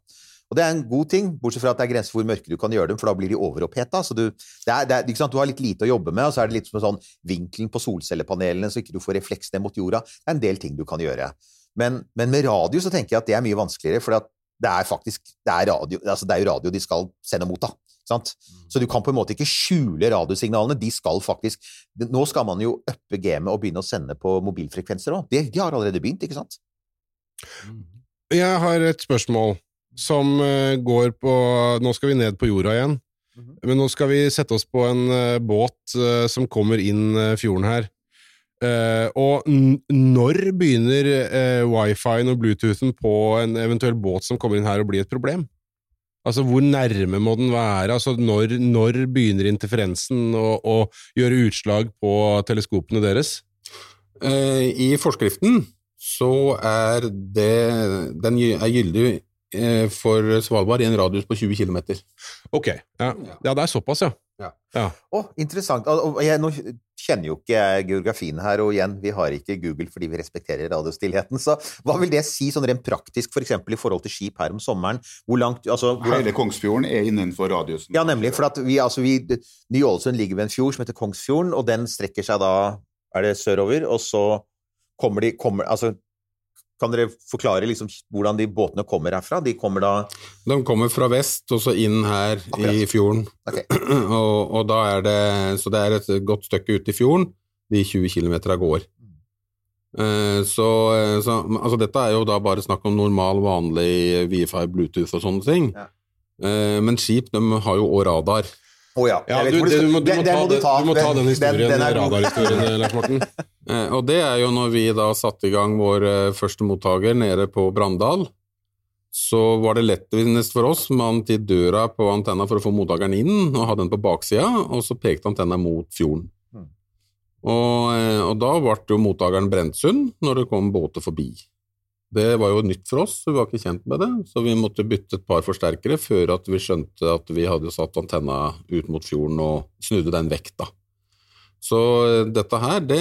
Og det er en god ting, bortsett fra at det er grenser for hvor mørke du kan gjøre dem, for da blir de overoppheta. Så du, det er, det er, du har litt lite å jobbe med, og så er det litt som en sånn vinkelen på solcellepanelene, så ikke du får refleks ned mot jorda. Det er en del ting du kan gjøre. Men, men med radio så tenker jeg at det er mye vanskeligere, for det er faktisk det er, radio, altså det er jo radio de skal sende mot. da. Sant? Så du kan på en måte ikke skjule radiosignalene. De skal faktisk Nå skal man jo uppe gamet og begynne å sende på mobilfrekvenser òg. De, de har allerede begynt, ikke sant? Jeg har et spørsmål som eh, går på Nå skal vi ned på jorda igjen. Men nå skal vi sette oss på en eh, båt eh, som kommer inn fjorden her. Og når begynner wifien og bluetoothen på en eventuell båt som kommer inn her å bli et problem? Altså, hvor nærme må den være? Altså, når, når begynner interferensen å, å gjøre utslag på teleskopene deres? I forskriften så er det Den er gyldig for Svalbard i en radius på 20 km. Ok, ja. ja det er såpass, ja. Ja. Å, interessant. Og- og Jeg, nå kjenner jo ikke jeg geografien her, og igjen, vi har ikke Google fordi vi respekterer radiostillheten. Så hva vil det si sånn rent praktisk, f.eks. For i forhold til skip her om sommeren? Hvor langt altså, hvor, Hele Kongsfjorden er innenfor radiusen. Ja, nemlig. For at vi, altså, vi, Ny-Ålesund ligger ved en fjord som heter Kongsfjorden, og den strekker seg da Er det sørover? Og så kommer de kommer, altså, Kan dere forklare liksom hvordan de båtene kommer herfra? De kommer da De kommer fra vest og så inn her i fjorden. og, og da er det Så det er et godt stykke ute i fjorden de 20 km går. Eh, Så, eh, så altså dette er jo da bare snakk om normal, vanlig Wi-Fi, Bluetooth og sånne ting. Eh, Men skip de har jo òg radar. Å ja. Ja, du, det, du, må, du, må ta, du må ta Den- historien, den den, radarhistorien, Lars Morten. Eh, Og det er jo når vi da satte i gang vår eh, første mottaker nede på Brandal, så var det lettest for oss med han til døra på antenna for å få mottakeren inn, og ha den på baksida, og så pekte antenna mot fjorden. Mm. Og, eh, og da ble jo mottakeren Brentsund når det kom båter forbi. Det var jo nytt for oss, vi var ikke kjent med det, så vi måtte bytte et par forsterkere før at vi skjønte at vi hadde satt antenna ut mot fjorden og snudde den vekk, da. Så eh, dette her, det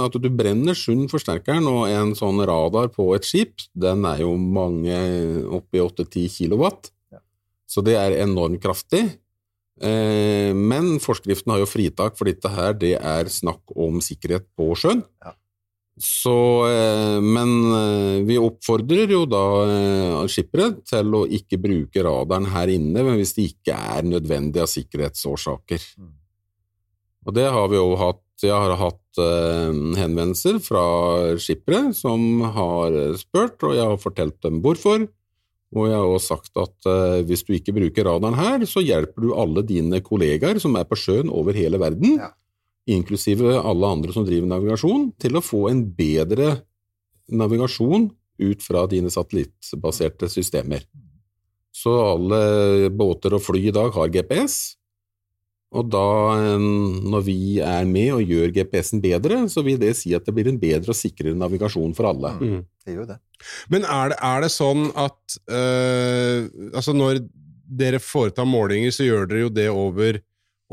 at du brenner sund forsterkeren og en sånn radar på et skip, den er jo mange oppi 8-10 kilowatt, så det er enormt kraftig. Eh, Men forskriften har jo fritak, for dette her det er snakk om sikkerhet på sjøen. Så, eh, men vi oppfordrer jo da eh, skippere til å ikke bruke radaren her inne hvis det ikke er nødvendig av sikkerhetsårsaker. Og det har vi jo hatt. Jeg har hatt eh, henvendelser fra skippere som har spurt, og jeg har fortalt dem hvorfor. Og jeg har også sagt at eh, hvis du ikke bruker radaren her, så hjelper du alle dine kollegaer som er på sjøen over hele verden, inklusive alle andre som driver navigasjon, til å få en bedre navigasjon ut fra dine satellittbaserte systemer. Så alle båter og fly i dag har GPS, og da, når vi er med og gjør GPS-en bedre, så vil det si at det blir en bedre og sikrere navigasjon for alle. Mm. Det gjør det. Men er det, er det sånn at øh, Altså, når dere foretar målinger, så gjør dere jo det over,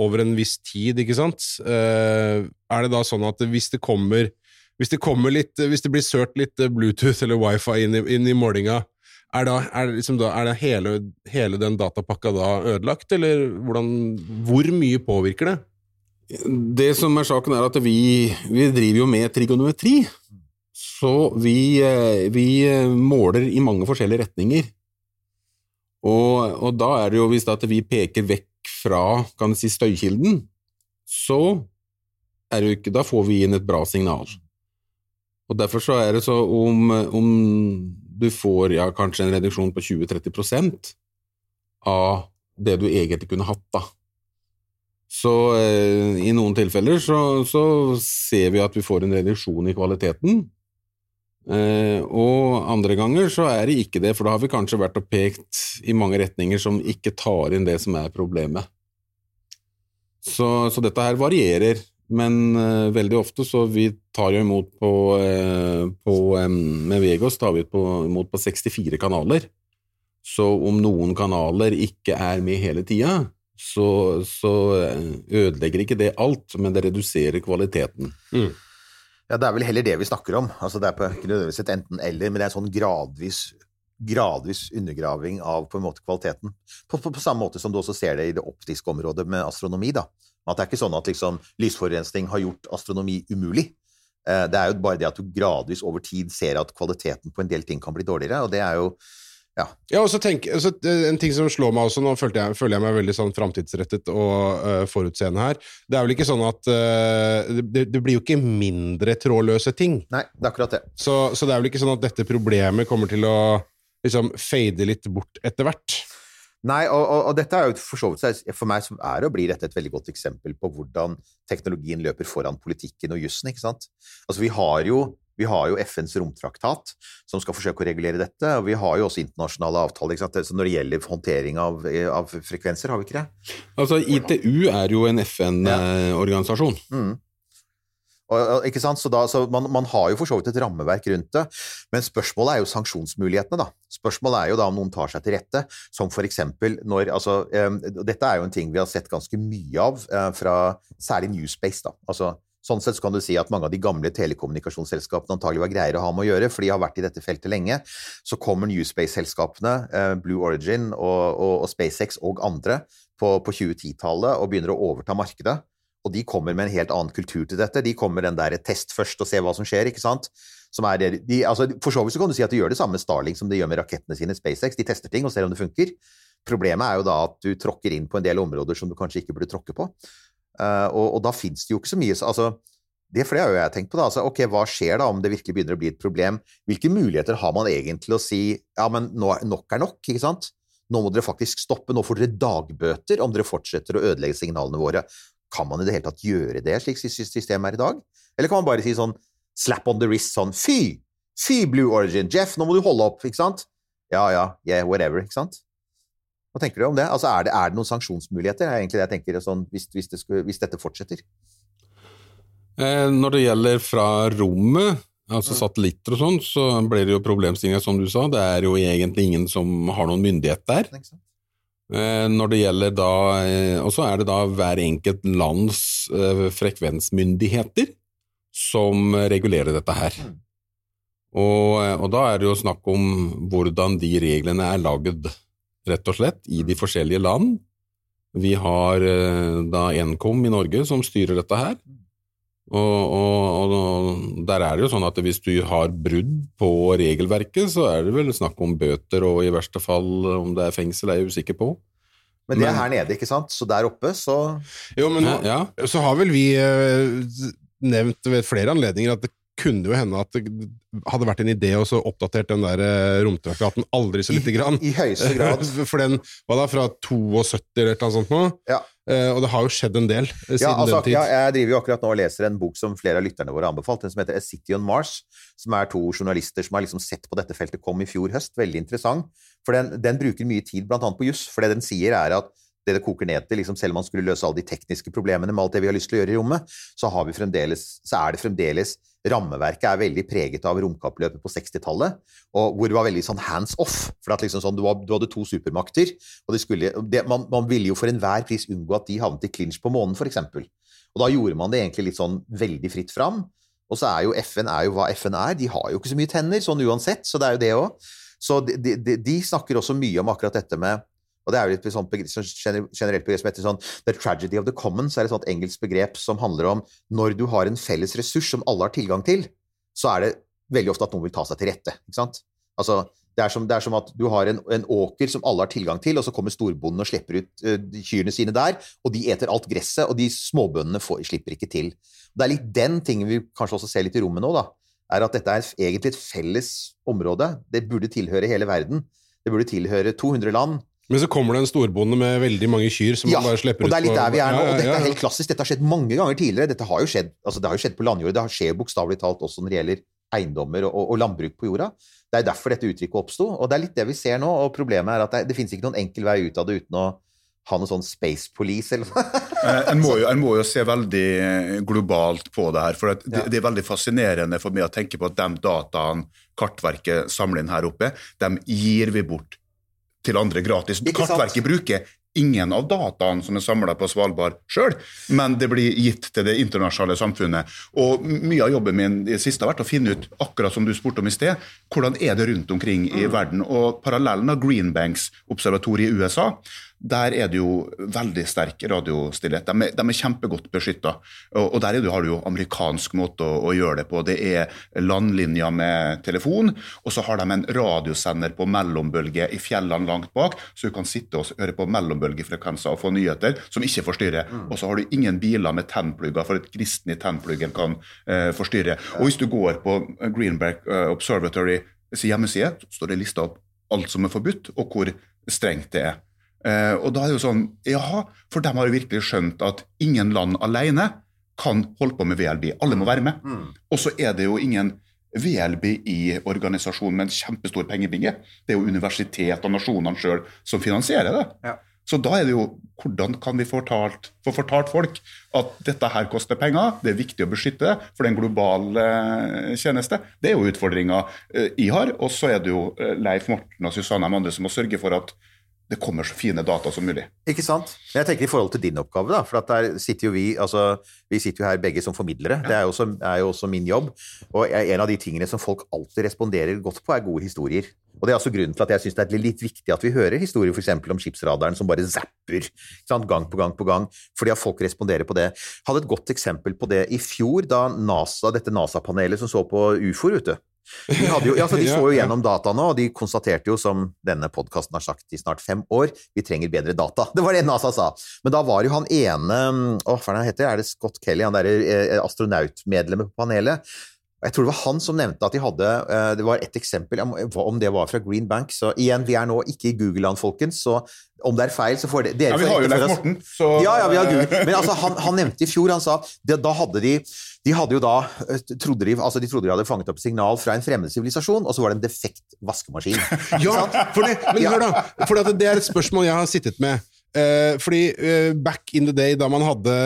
over en viss tid, ikke sant? Uh, er det da sånn at hvis det kommer hvis det, kommer litt, hvis det blir sørt litt Bluetooth eller wifi inn i, inn i målinga, er, da, er, det liksom da, er hele, hele den datapakka da ødelagt, eller hvordan, hvor mye påvirker det? Det som er saken, er at vi, vi driver jo med trigonometri. Så vi, eh, vi eh, måler i mange forskjellige retninger. Og, og da er det jo, hvis at vi peker vekk fra kan si, støykilden, så er det jo ikke, da får vi inn et bra signal. Og derfor så er det så om, om du får ja, kanskje en reduksjon på 20-30% av det du egentlig kunne hatt, da. Så eh, i noen tilfeller så, så ser vi at vi får en reduksjon i kvaliteten. Eh, og andre ganger så er det ikke det, for da har vi kanskje vært og pekt i mange retninger som ikke tar inn det som er problemet. Så, så dette her varierer, men uh, veldig ofte så vi tar jo imot på, uh, på um, Med Vegos tar vi på, imot på 64 kanaler. Så om noen kanaler ikke er med hele tida, så, så eh, ødelegger ikke det alt, men det reduserer kvaliteten. Ja, det er vel heller det vi snakker om. Altså, det er på, ikke nødvendigvis et enten-eller, men det er en sånn gradvis, gradvis undergraving av på en måte kvaliteten. På, på, på samme måte som du også ser det i det optiske området med astronomi. da. At det er ikke sånn at liksom, lysforurensning har gjort astronomi umulig. Eh, Det er jo bare det at du gradvis over tid ser at kvaliteten på en del ting kan bli dårligere, og det er jo ja. Ja, og så tenk, altså, En ting som slår meg også, nå føler jeg, føler jeg meg veldig sånn framtidsrettet og uh, forutseende her, det er vel ikke sånn at uh, det, det blir jo ikke mindre trådløse ting. Nei, det er akkurat det. Så, så det er vel ikke sånn at dette problemet kommer til å liksom fader litt bort etter hvert. Nei, og, og, og dette er jo for så vidt For meg så er og blir dette et veldig godt eksempel på hvordan teknologien løper foran politikken og jussen, ikke sant? Altså, vi har jo vi har jo FNs romtraktat, som skal forsøke å regulere dette, og vi har jo også internasjonale avtaler ikke sant? Så når det gjelder håndtering av, av frekvenser, har vi ikke det? Altså, ITU er jo en FN-organisasjon. Mm. Og, ikke sant? Så, da, så man, man, har jo for så vidt et rammeverk rundt det, men spørsmålet er jo sanksjonsmulighetene. da. Spørsmålet er jo da om noen tar seg til rette, som eksempel når altså, eh, Dette er jo en ting vi har sett ganske mye av eh, fra særlig Newspace. da. Altså, Sånn sett så kan du si at mange av de gamle telekommunikasjonsselskapene antagelig var greiere å ha med å gjøre, for de har vært i dette feltet lenge. Så kommer Newspace-selskapene, eh, Blue Origin og, og, og SpaceX og andre, på, på 2010-tallet og begynner å overta markedet. Og de kommer med en helt annen kultur til dette. De kommer med den der test først og se hva som skjer, ikke sant. Er de, altså, for så vidt så kan du si at de gjør det samme med Starling som de gjør med rakettene sine, SpaceX. De tester ting og ser om det funker. Problemet er jo da at du tråkker inn på en del områder som du kanskje ikke burde tråkke på. Uh, og, og, da fins det jo ikke så mye altså, Det for det har jo jeg tenkt på. da, altså, ok, Hva skjer da om det virkelig begynner å bli et problem? Hvilke muligheter har man egentlig til å si ja, men nå, nok er nok? ikke sant? Nå må dere faktisk stoppe, nå får dere dagbøter om dere fortsetter å ødelegge signalene våre. Kan man i det hele tatt gjøre det slik systemet er i dag? Eller kan man bare si sånn slap on the wrist sånn fy! Fy, Blue Origin! Jeff, nå må du holde opp, ikke sant? Ja ja, yeah, whatever, ikke sant? Hva tenker du om det? Altså, er, det er det noen sanksjonsmuligheter? er egentlig det jeg tenker, sånn, hvis, hvis, det skulle, hvis, dette fortsetter? Eh, når det gjelder fra rommet, altså satellitter og sånn, så blir det jo problemstillinger, som du sa. Det er jo egentlig ingen som har noen myndighet der. Eh, når det gjelder da eh, Og så er det da hver enkelt lands eh, frekvensmyndigheter som regulerer dette her. Og, og da er det jo snakk om hvordan de reglene er lagd rett og slett, i de forskjellige land. Vi har da Nkom i Norge som styrer dette her. Og, og, og der er det jo sånn at hvis du har brudd på regelverket, så er det vel snakk om bøter, og i verste fall om det er fengsel, er jeg usikker på. Men det er her nede, ikke sant? Så der oppe, så Jo, men Ja, så har vel vi eh, nevnt ved flere anledninger at det kunne jo hende at det hadde vært en idé å så oppdatert den der eh, romtraktaten aldri så lite grann. I høyeste grad. For den var da fra 72 eller et eller annet sånt nå, Ja. Eh, og det har jo skjedd en del eh, siden Ja, altså, den tid. ja, jeg driver jo akkurat nå og leser en bok som flere av lytterne våre har anbefalt, den som heter A City on Mars, som er to journalister som har liksom sett på dette feltet, kom i fjor høst. Veldig interessant. For den, den bruker mye tid annet på juss, for det den sier er at det det koker ned til, liksom selv om man skulle løse alle de tekniske problemene med alt det vi har lyst til å gjøre i rommet, så, så er det fremdeles Rammeverket er veldig preget av romkappløpet på 60-tallet, hvor det var veldig sånn hands off. For liksom sånn, du, var, du hadde to supermakter, og det skulle, det, man, man ville jo for enhver pris unngå at de havnet i clinch på månen, f.eks. Og da gjorde man det egentlig litt sånn veldig fritt fram. Og så er jo FN er jo hva FN er. De har jo ikke så mye tenner, sånn uansett, så det er jo det òg. Så de, de, de snakker også mye om akkurat dette med og det er jo et sånt begrep, sånn generelt begrep som heter sånn The tragedy of the commons er et sånt engelsk begrep som handler om når du har en felles ressurs som alle har tilgang til, så er det veldig ofte at noen vil ta seg til rette. ikke sant? Altså, det er, som, det er som at du har en, en åker som alle har tilgang til, og så kommer storbonden og slipper ut uh, kyrne sine der, og de eter alt gresset, og de småbøndene får, slipper ikke til. Det er litt den tingen vi kanskje også ser litt i rommet nå, da. Er at dette er egentlig et felles område. Det burde tilhøre hele verden. Det burde tilhøre 200 land. Men så kommer det en storbonde med veldig mange kyr som Ja, man bare slipper ut. og det er litt der vi er nå. Og dette er helt klassisk. Dette har skjedd mange ganger tidligere. Dette har jo skjedd, altså det har jo skjedd på landjordet. Det skjer bokstavelig talt også når det gjelder eiendommer og, og, landbruk på jorda. Det er derfor dette uttrykket oppsto. Og det er litt det vi ser nå. Og problemet er at det, det finnes ikke noen enkel vei ut av det uten å ha noe sånn space police eller noe. Eh, En må, jo, en må jo se veldig eh, globalt på det her. for at det, det er veldig fascinerende for meg å tenke på at de dataene Kartverket samler inn her oppe, dem gir vi bort til andre gratis. Kartverket bruker ingen av dataene som er samla på Svalbard sjøl, men det blir gitt til det internasjonale samfunnet. Og mye av jobben min i det siste har vært å finne ut, akkurat som du spurte om i sted, hvordan er det rundt omkring i verden. Og parallellen av Greenbanks-observatoriet i USA, der er det jo veldig sterk radiostillhet. De er, de er kjempegodt beskytta. Og, og der er det, har du jo amerikansk måte å, å gjøre det på. Det er landlinja med telefon, og så har de en radiosender på mellombølge i fjellene langt bak, så du kan sitte og høre på mellombølgefrekvenser og få nyheter som ikke forstyrrer. Og så har du ingen biler med tennplugger, for et gnisten i tennpluggen kan eh, forstyrre. Og hvis du går på Greenberg eh, Observatory sin hjemmeside, så står det lista opp alt som er forbudt, og hvor strengt det er. Eh, og da er det jo sånn, ja, for de har jo virkelig skjønt at ingen land alene kan holde på med VLB. Alle må være med. Og så er det jo ingen VLBI-organisasjon med en kjempestor pengebinge. Det er jo universitet og nasjonene sjøl som finansierer det. Ja. Så da er det jo hvordan kan vi fortalt, få fortalt folk at dette her koster penger, det er viktig å beskytte det, for det er en global eh, tjeneste. Det er jo utfordringa eh, jeg har. Og så er det jo eh, Leif Morten og Susanne Amande som må sørge for at det kommer så fine data som mulig. Ikke sant? Jeg tenker i forhold til din oppgave, da, for at der sitter jo vi altså, vi sitter jo her begge som formidlere. Det er jo også, er jo også min jobb. Og en av de tingene som folk alltid responderer godt på, er gode historier. Og Det er altså grunnen til at jeg syns det er litt viktig at vi hører historier eksempel om skipsradaren som bare zapper gang på gang på gang, fordi at folk responderer på det. Hadde et godt eksempel på det i fjor, da NASA, dette NASA-panelet som så på ufoer ute. De, jo, ja, så de så jo gjennom dataene, og de konstaterte jo, som denne podkasten har sagt i snart fem år, vi trenger bedre data. Det var det NASA sa. Men da var jo han ene Å, hva er det han heter? Er det Scott Kelly? Han derre eh, astronautmedlemmet på panelet. Jeg tror det var han som nevnte at de hadde eh, Det var ett eksempel, om det var fra Green Bank. Så igjen, vi er nå ikke i Google-land, folkens, så om det er feil, så får det, dere Ja, vi har jo Leif. Morten, så Ja, ja, vi har Google. Men altså, han, han nevnte i fjor, han sa at da hadde de de hadde jo da, eh, trodde de, altså de trodde de hadde fanget opp signal fra en fremmed sivilisasjon, og så var det en defekt vaskemaskin. Ja, for det, men Ja. hør da, for det, det er et spørsmål jeg har sittet med. Eh, fordi eh, back in the day, da man hadde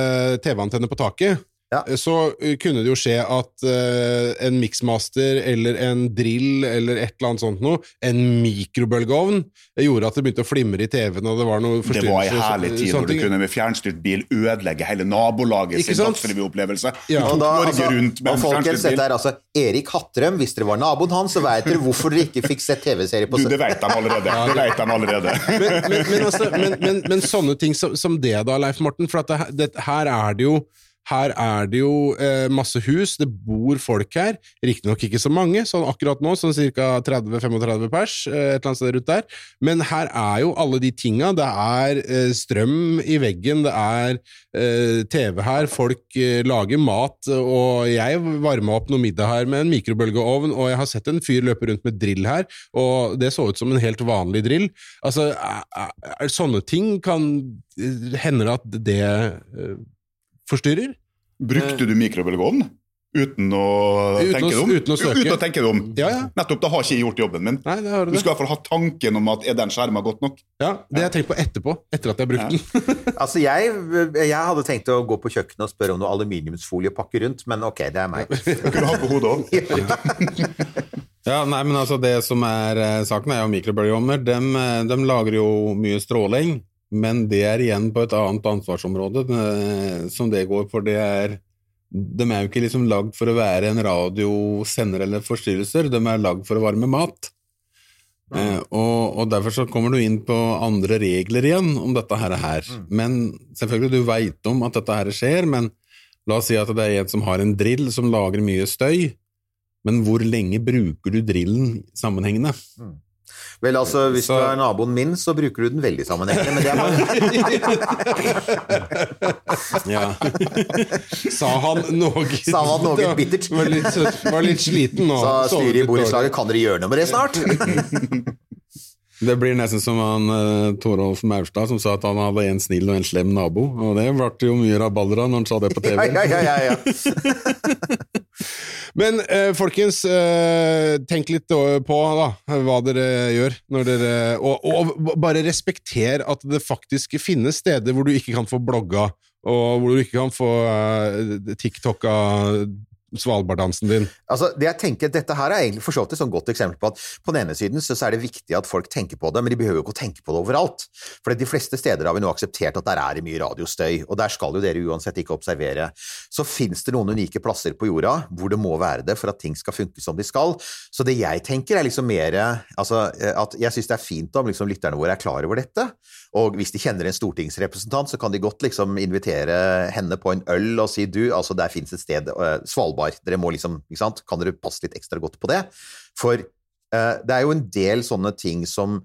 TV-antenne på taket, Ja. eh, så eh, kunne det jo skje at uh, en mixmaster eller en drill eller et eller annet sånt noe, en mikrobølgeovn, gjorde at det begynte å flimre i TV-en, og det var noe forstyrrelse. Det var ei herlig tid når du kunne med fjernstyrt bil ødelegge hele nabolaget Ikke sin dagsrevyopplevelse. Ja. Og da, altså, og en folkens, dette er altså Erik Hattrøm. Hvis dere var naboen hans, så vet dere hvorfor dere ikke fikk sett TV-serie på Du, det vet de allerede. Det vet de allerede. men, men, men, altså, men, men, men sånne ting som, som det da, Leif Morten, for at det, det, her er det jo Her er det jo eh, masse hus, det bor folk her. Riktignok ikke så mange, sånn akkurat nå, sånn ca. 30-35 pers, eh, et eller annet sted rundt der. Men her er jo alle de tinga. Det er eh, strøm i veggen, det er eh, TV her, folk eh, lager mat, og jeg varma opp noe middag her med en mikrobølgeovn, og jeg har sett en fyr løpe rundt med drill her, og det så ut som en helt vanlig drill. Altså, er, er, er, sånne ting kan Hender det at det eh, forstyrrer? Brukte du mikrobølgeovn? Uten å, Uten tenke å- om? uten å søke. Uten å tenke deg om. Ja, ja. Nettopp, da har ikke jeg gjort jobben min. Nei, det har du Du det. skal i hvert fall ha tanken om at er den skjerma godt nok? Ja, det har jeg tenkt på etterpå, etter at jeg har brukt den. Altså, jeg, jeg hadde tenkt å gå på kjøkkenet og spørre om noe aluminiumsfolie å pakke rundt, men ok, det er meg. Du Kunne ha på hodet òg. Ja, nei, men altså Det som er eh, saken, er jo mikrobølgeovner. De, de lager jo mye stråling, men det er igjen på et annet ansvarsområde som det går for. det er De er jo ikke liksom lagd for å være en radiosender eller forstyrrelser, de er lagd for å varme mat. Eh, og, og Derfor så kommer du inn på andre regler igjen om dette her. her. Men selvfølgelig, du veit om at dette her skjer, men la oss si at det er en som har en drill som lager mye støy. Men hvor lenge bruker du drillen sammenhengende? Vel, altså, hvis Så- du er naboen min, så bruker du den veldig sammenhengende, men det er Ja. Sa han noe Sa han noe bittert. Var litt, var litt sliten nå. Så styret i borettslaget, kan dere gjøre noe med det snart? Det blir nesten som han uh, Torolf Maurstad som sa at han hadde en snill og en slem nabo. Og det ble jo mye rabalder av når han sa det på TV. Ja, ja, ja, ja, ja. Men eh, folkens, eh, tenk litt på da, hva dere gjør. Dere, og, og bare respekter at det faktisk finnes steder hvor du ikke kan få blogga, og hvor du ikke kan få eh, TikToka Svalbarddansen din. Altså, det jeg tenker, Dette her er egentlig for så vidt et sånn godt eksempel på at på den ene siden så er det viktig at folk tenker på det, men de behøver jo ikke å tenke på det overalt. For de fleste steder har vi nå akseptert at der er det mye radiostøy, og der skal jo dere uansett ikke observere. Så fins det noen unike plasser på jorda hvor det må være det for at ting skal funke som de skal. Så det jeg tenker er liksom mer altså, at jeg syns det er fint om liksom, lytterne våre er klar over dette. Og hvis de kjenner en stortingsrepresentant, så kan de godt liksom invitere henne på en øl og si du, altså der fins et sted, eh, Svalbard, dere må liksom, ikke sant, kan dere passe litt ekstra godt på det? For uh, det er jo en del sånne ting som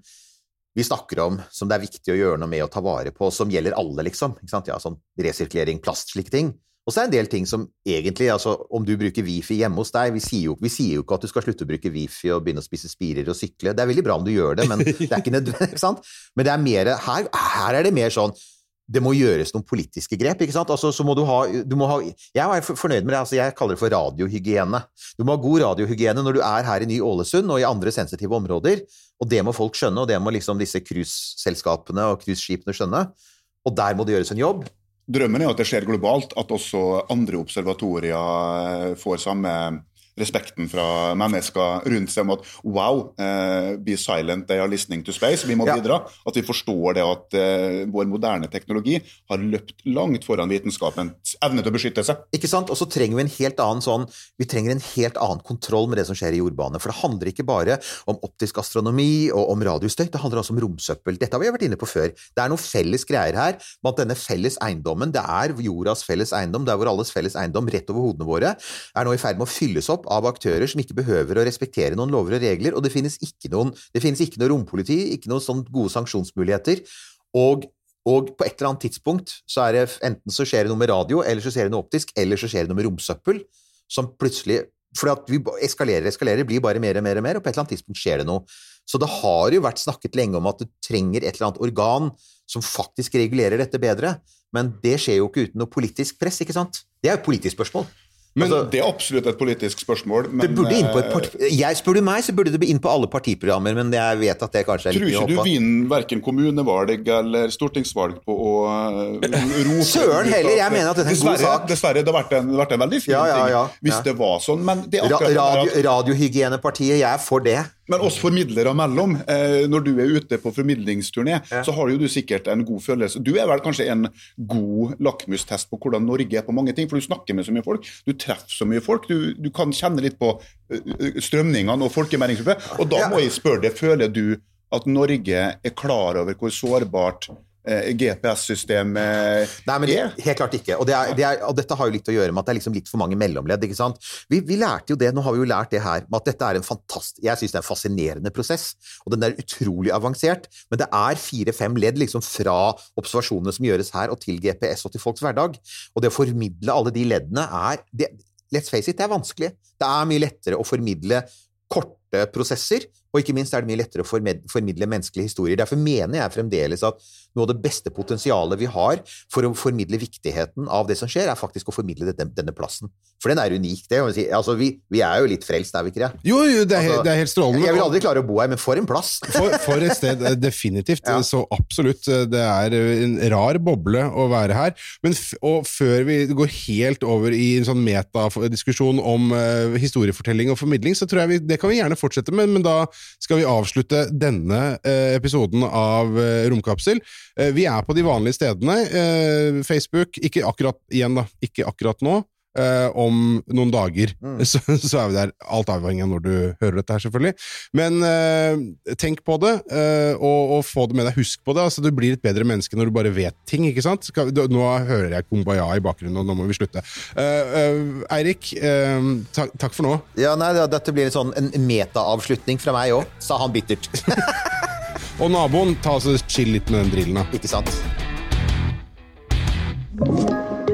vi snakker om som det er viktig å gjøre noe med å ta vare på, som gjelder alle, liksom. Ja, sånn resirkulering, plast, slike ting. Og så er det en del ting som egentlig, altså om du bruker wifi hjemme hos deg, vi sier, jo, vi sier jo ikke at du skal slutte å bruke wifi og begynne å spise spirer og sykle, det er veldig bra om du gjør det, men det er ikke nødvendig, ikke sant? Men det er mer, her, her er det mer sånn, det må gjøres noen politiske grep, ikke sant? Altså, så må du ha, du må ha Jeg er fornøyd med det, altså jeg kaller det for radiohygiene. Du må ha god radiohygiene når du er her i Ny-Ålesund og i andre sensitive områder, og det må folk skjønne, og det må liksom disse cruiseselskapene og cruiseskipene skjønne, og der må det gjøres en jobb. Drømmen er at det skjer globalt, at også andre observatorier eh, får samme respekten fra mennesker rundt seg om at wow, eh, be silent, they are listening to space. Vi må Ja. bidra. At vi forstår det at eh, vår moderne teknologi har løpt langt foran vitenskapens evne til å beskytte seg. Ikke sant? Og så trenger vi en helt annen sånn Vi trenger en helt annen kontroll med det som skjer i jordbane. For det handler ikke bare om optisk astronomi og om radiostøy, det handler også om romsøppel. Dette har vi vært inne på før. Det er noen felles greier her med at denne felles eiendommen, det er jordas felles eiendom, det er vår alles felles eiendom rett over hodene våre, er nå i ferd med å fylles opp av aktører som ikke behøver å respektere noen lover og regler, og det finnes ikke noen, det finnes ikke noe rompoliti, ikke noen sånn gode sanksjonsmuligheter. Og og på et eller annet tidspunkt så er det enten så skjer det noe med radio, eller så skjer det noe optisk, eller så skjer det noe med romsøppel, som plutselig For at vi eskalerer, eskalerer, blir bare mer og mer og mer, og på et eller annet tidspunkt skjer det noe. Så det har jo vært snakket lenge om at du trenger et eller annet organ som faktisk regulerer dette bedre, men det skjer jo ikke uten noe politisk press, ikke sant? Det er jo et politisk spørsmål. Men Altså- Det er absolutt et politisk spørsmål. Men, Det burde inn på et part... Jeg Spør du meg, så burde det inn på alle partiprogrammer, men jeg vet at det kanskje er litt mye å du ikke av. vinner verken kommunevalg eller stortingsvalg på å eh, rope Søren heller, jeg mener at dette er en god sak. Dessverre, det har vært en, vært en veldig fin Ja, ja, ja, ting hvis det var sånn, men det er akkurat radio, Radiohygienepartiet, jeg er for det. Men oss formidlere mellom, eh, når du er ute på formidlingsturné, så har jo du sikkert en god følelse. Du er vel kanskje en god lakmustest på hvordan Norge er på mange ting, for du snakker med så mye folk, du treffer så mye folk, du, du kan kjenne litt på strømningene og folkemeldingsgruppe. Og da må jeg spørre deg, føler du at Norge er klar over hvor sårbart GPS-systemet Nei, men er. Helt klart ikke. Og, det er, det er, og dette har jo litt å gjøre med at det er liksom litt for mange mellomledd. ikke sant? Vi, vi lærte jo det, nå har vi jo lært det her, med at dette er en fantast... Jeg syns det er en fascinerende prosess, og den er utrolig avansert. Men det er fire-fem ledd liksom fra observasjonene som gjøres her, og til GPS og til folks hverdag. Og det å formidle alle de leddene er det, Let's face it, det er vanskelig. Det er mye lettere å formidle korte prosesser, og ikke minst er det mye lettere å formidle menneskelige historier. Derfor mener jeg fremdeles at noe av det beste potensialet vi har for å formidle viktigheten av det som skjer, er faktisk å formidle denne, denne plassen. For den er unik, det. Altså, vi, vi er jo litt frelst, er vi ikke det? Jo, jo, det er, Altså, det er helt strålende. Jeg vil aldri klare å bo her, men for en plass! For, for et sted, definitivt. definitivt. Så absolutt. eh, Det er en rar boble å være her. Men og før vi går helt over i en sånn metadiskusjon om uh, historiefortelling og formidling, så tror jeg vi, det kan vi gjerne fortsette med, men da skal vi avslutte denne eh, episoden av eh, Romkapsel. Eh, vi er på de vanlige stedene. Facebook, ikke akkurat igjen, da. Ikke akkurat nå. Eh, om noen dager så, så er vi der. Alt avhengig av når du hører dette her, selvfølgelig. Men uh, tenk på det, uh, og, og få det med deg. Husk på det. altså Du blir et bedre menneske når du bare vet ting. ikke sant? Skal, du, nå hører jeg Kumbaya i bakgrunnen, og nå må vi slutte. Eirik, eh, takk, for nå. Ja, nei, ja, Dette blir en sånn en metaavslutning fra meg òg, sa han bittert. Og naboen, ta oss og chill litt med den drillen, da. Ikke sant?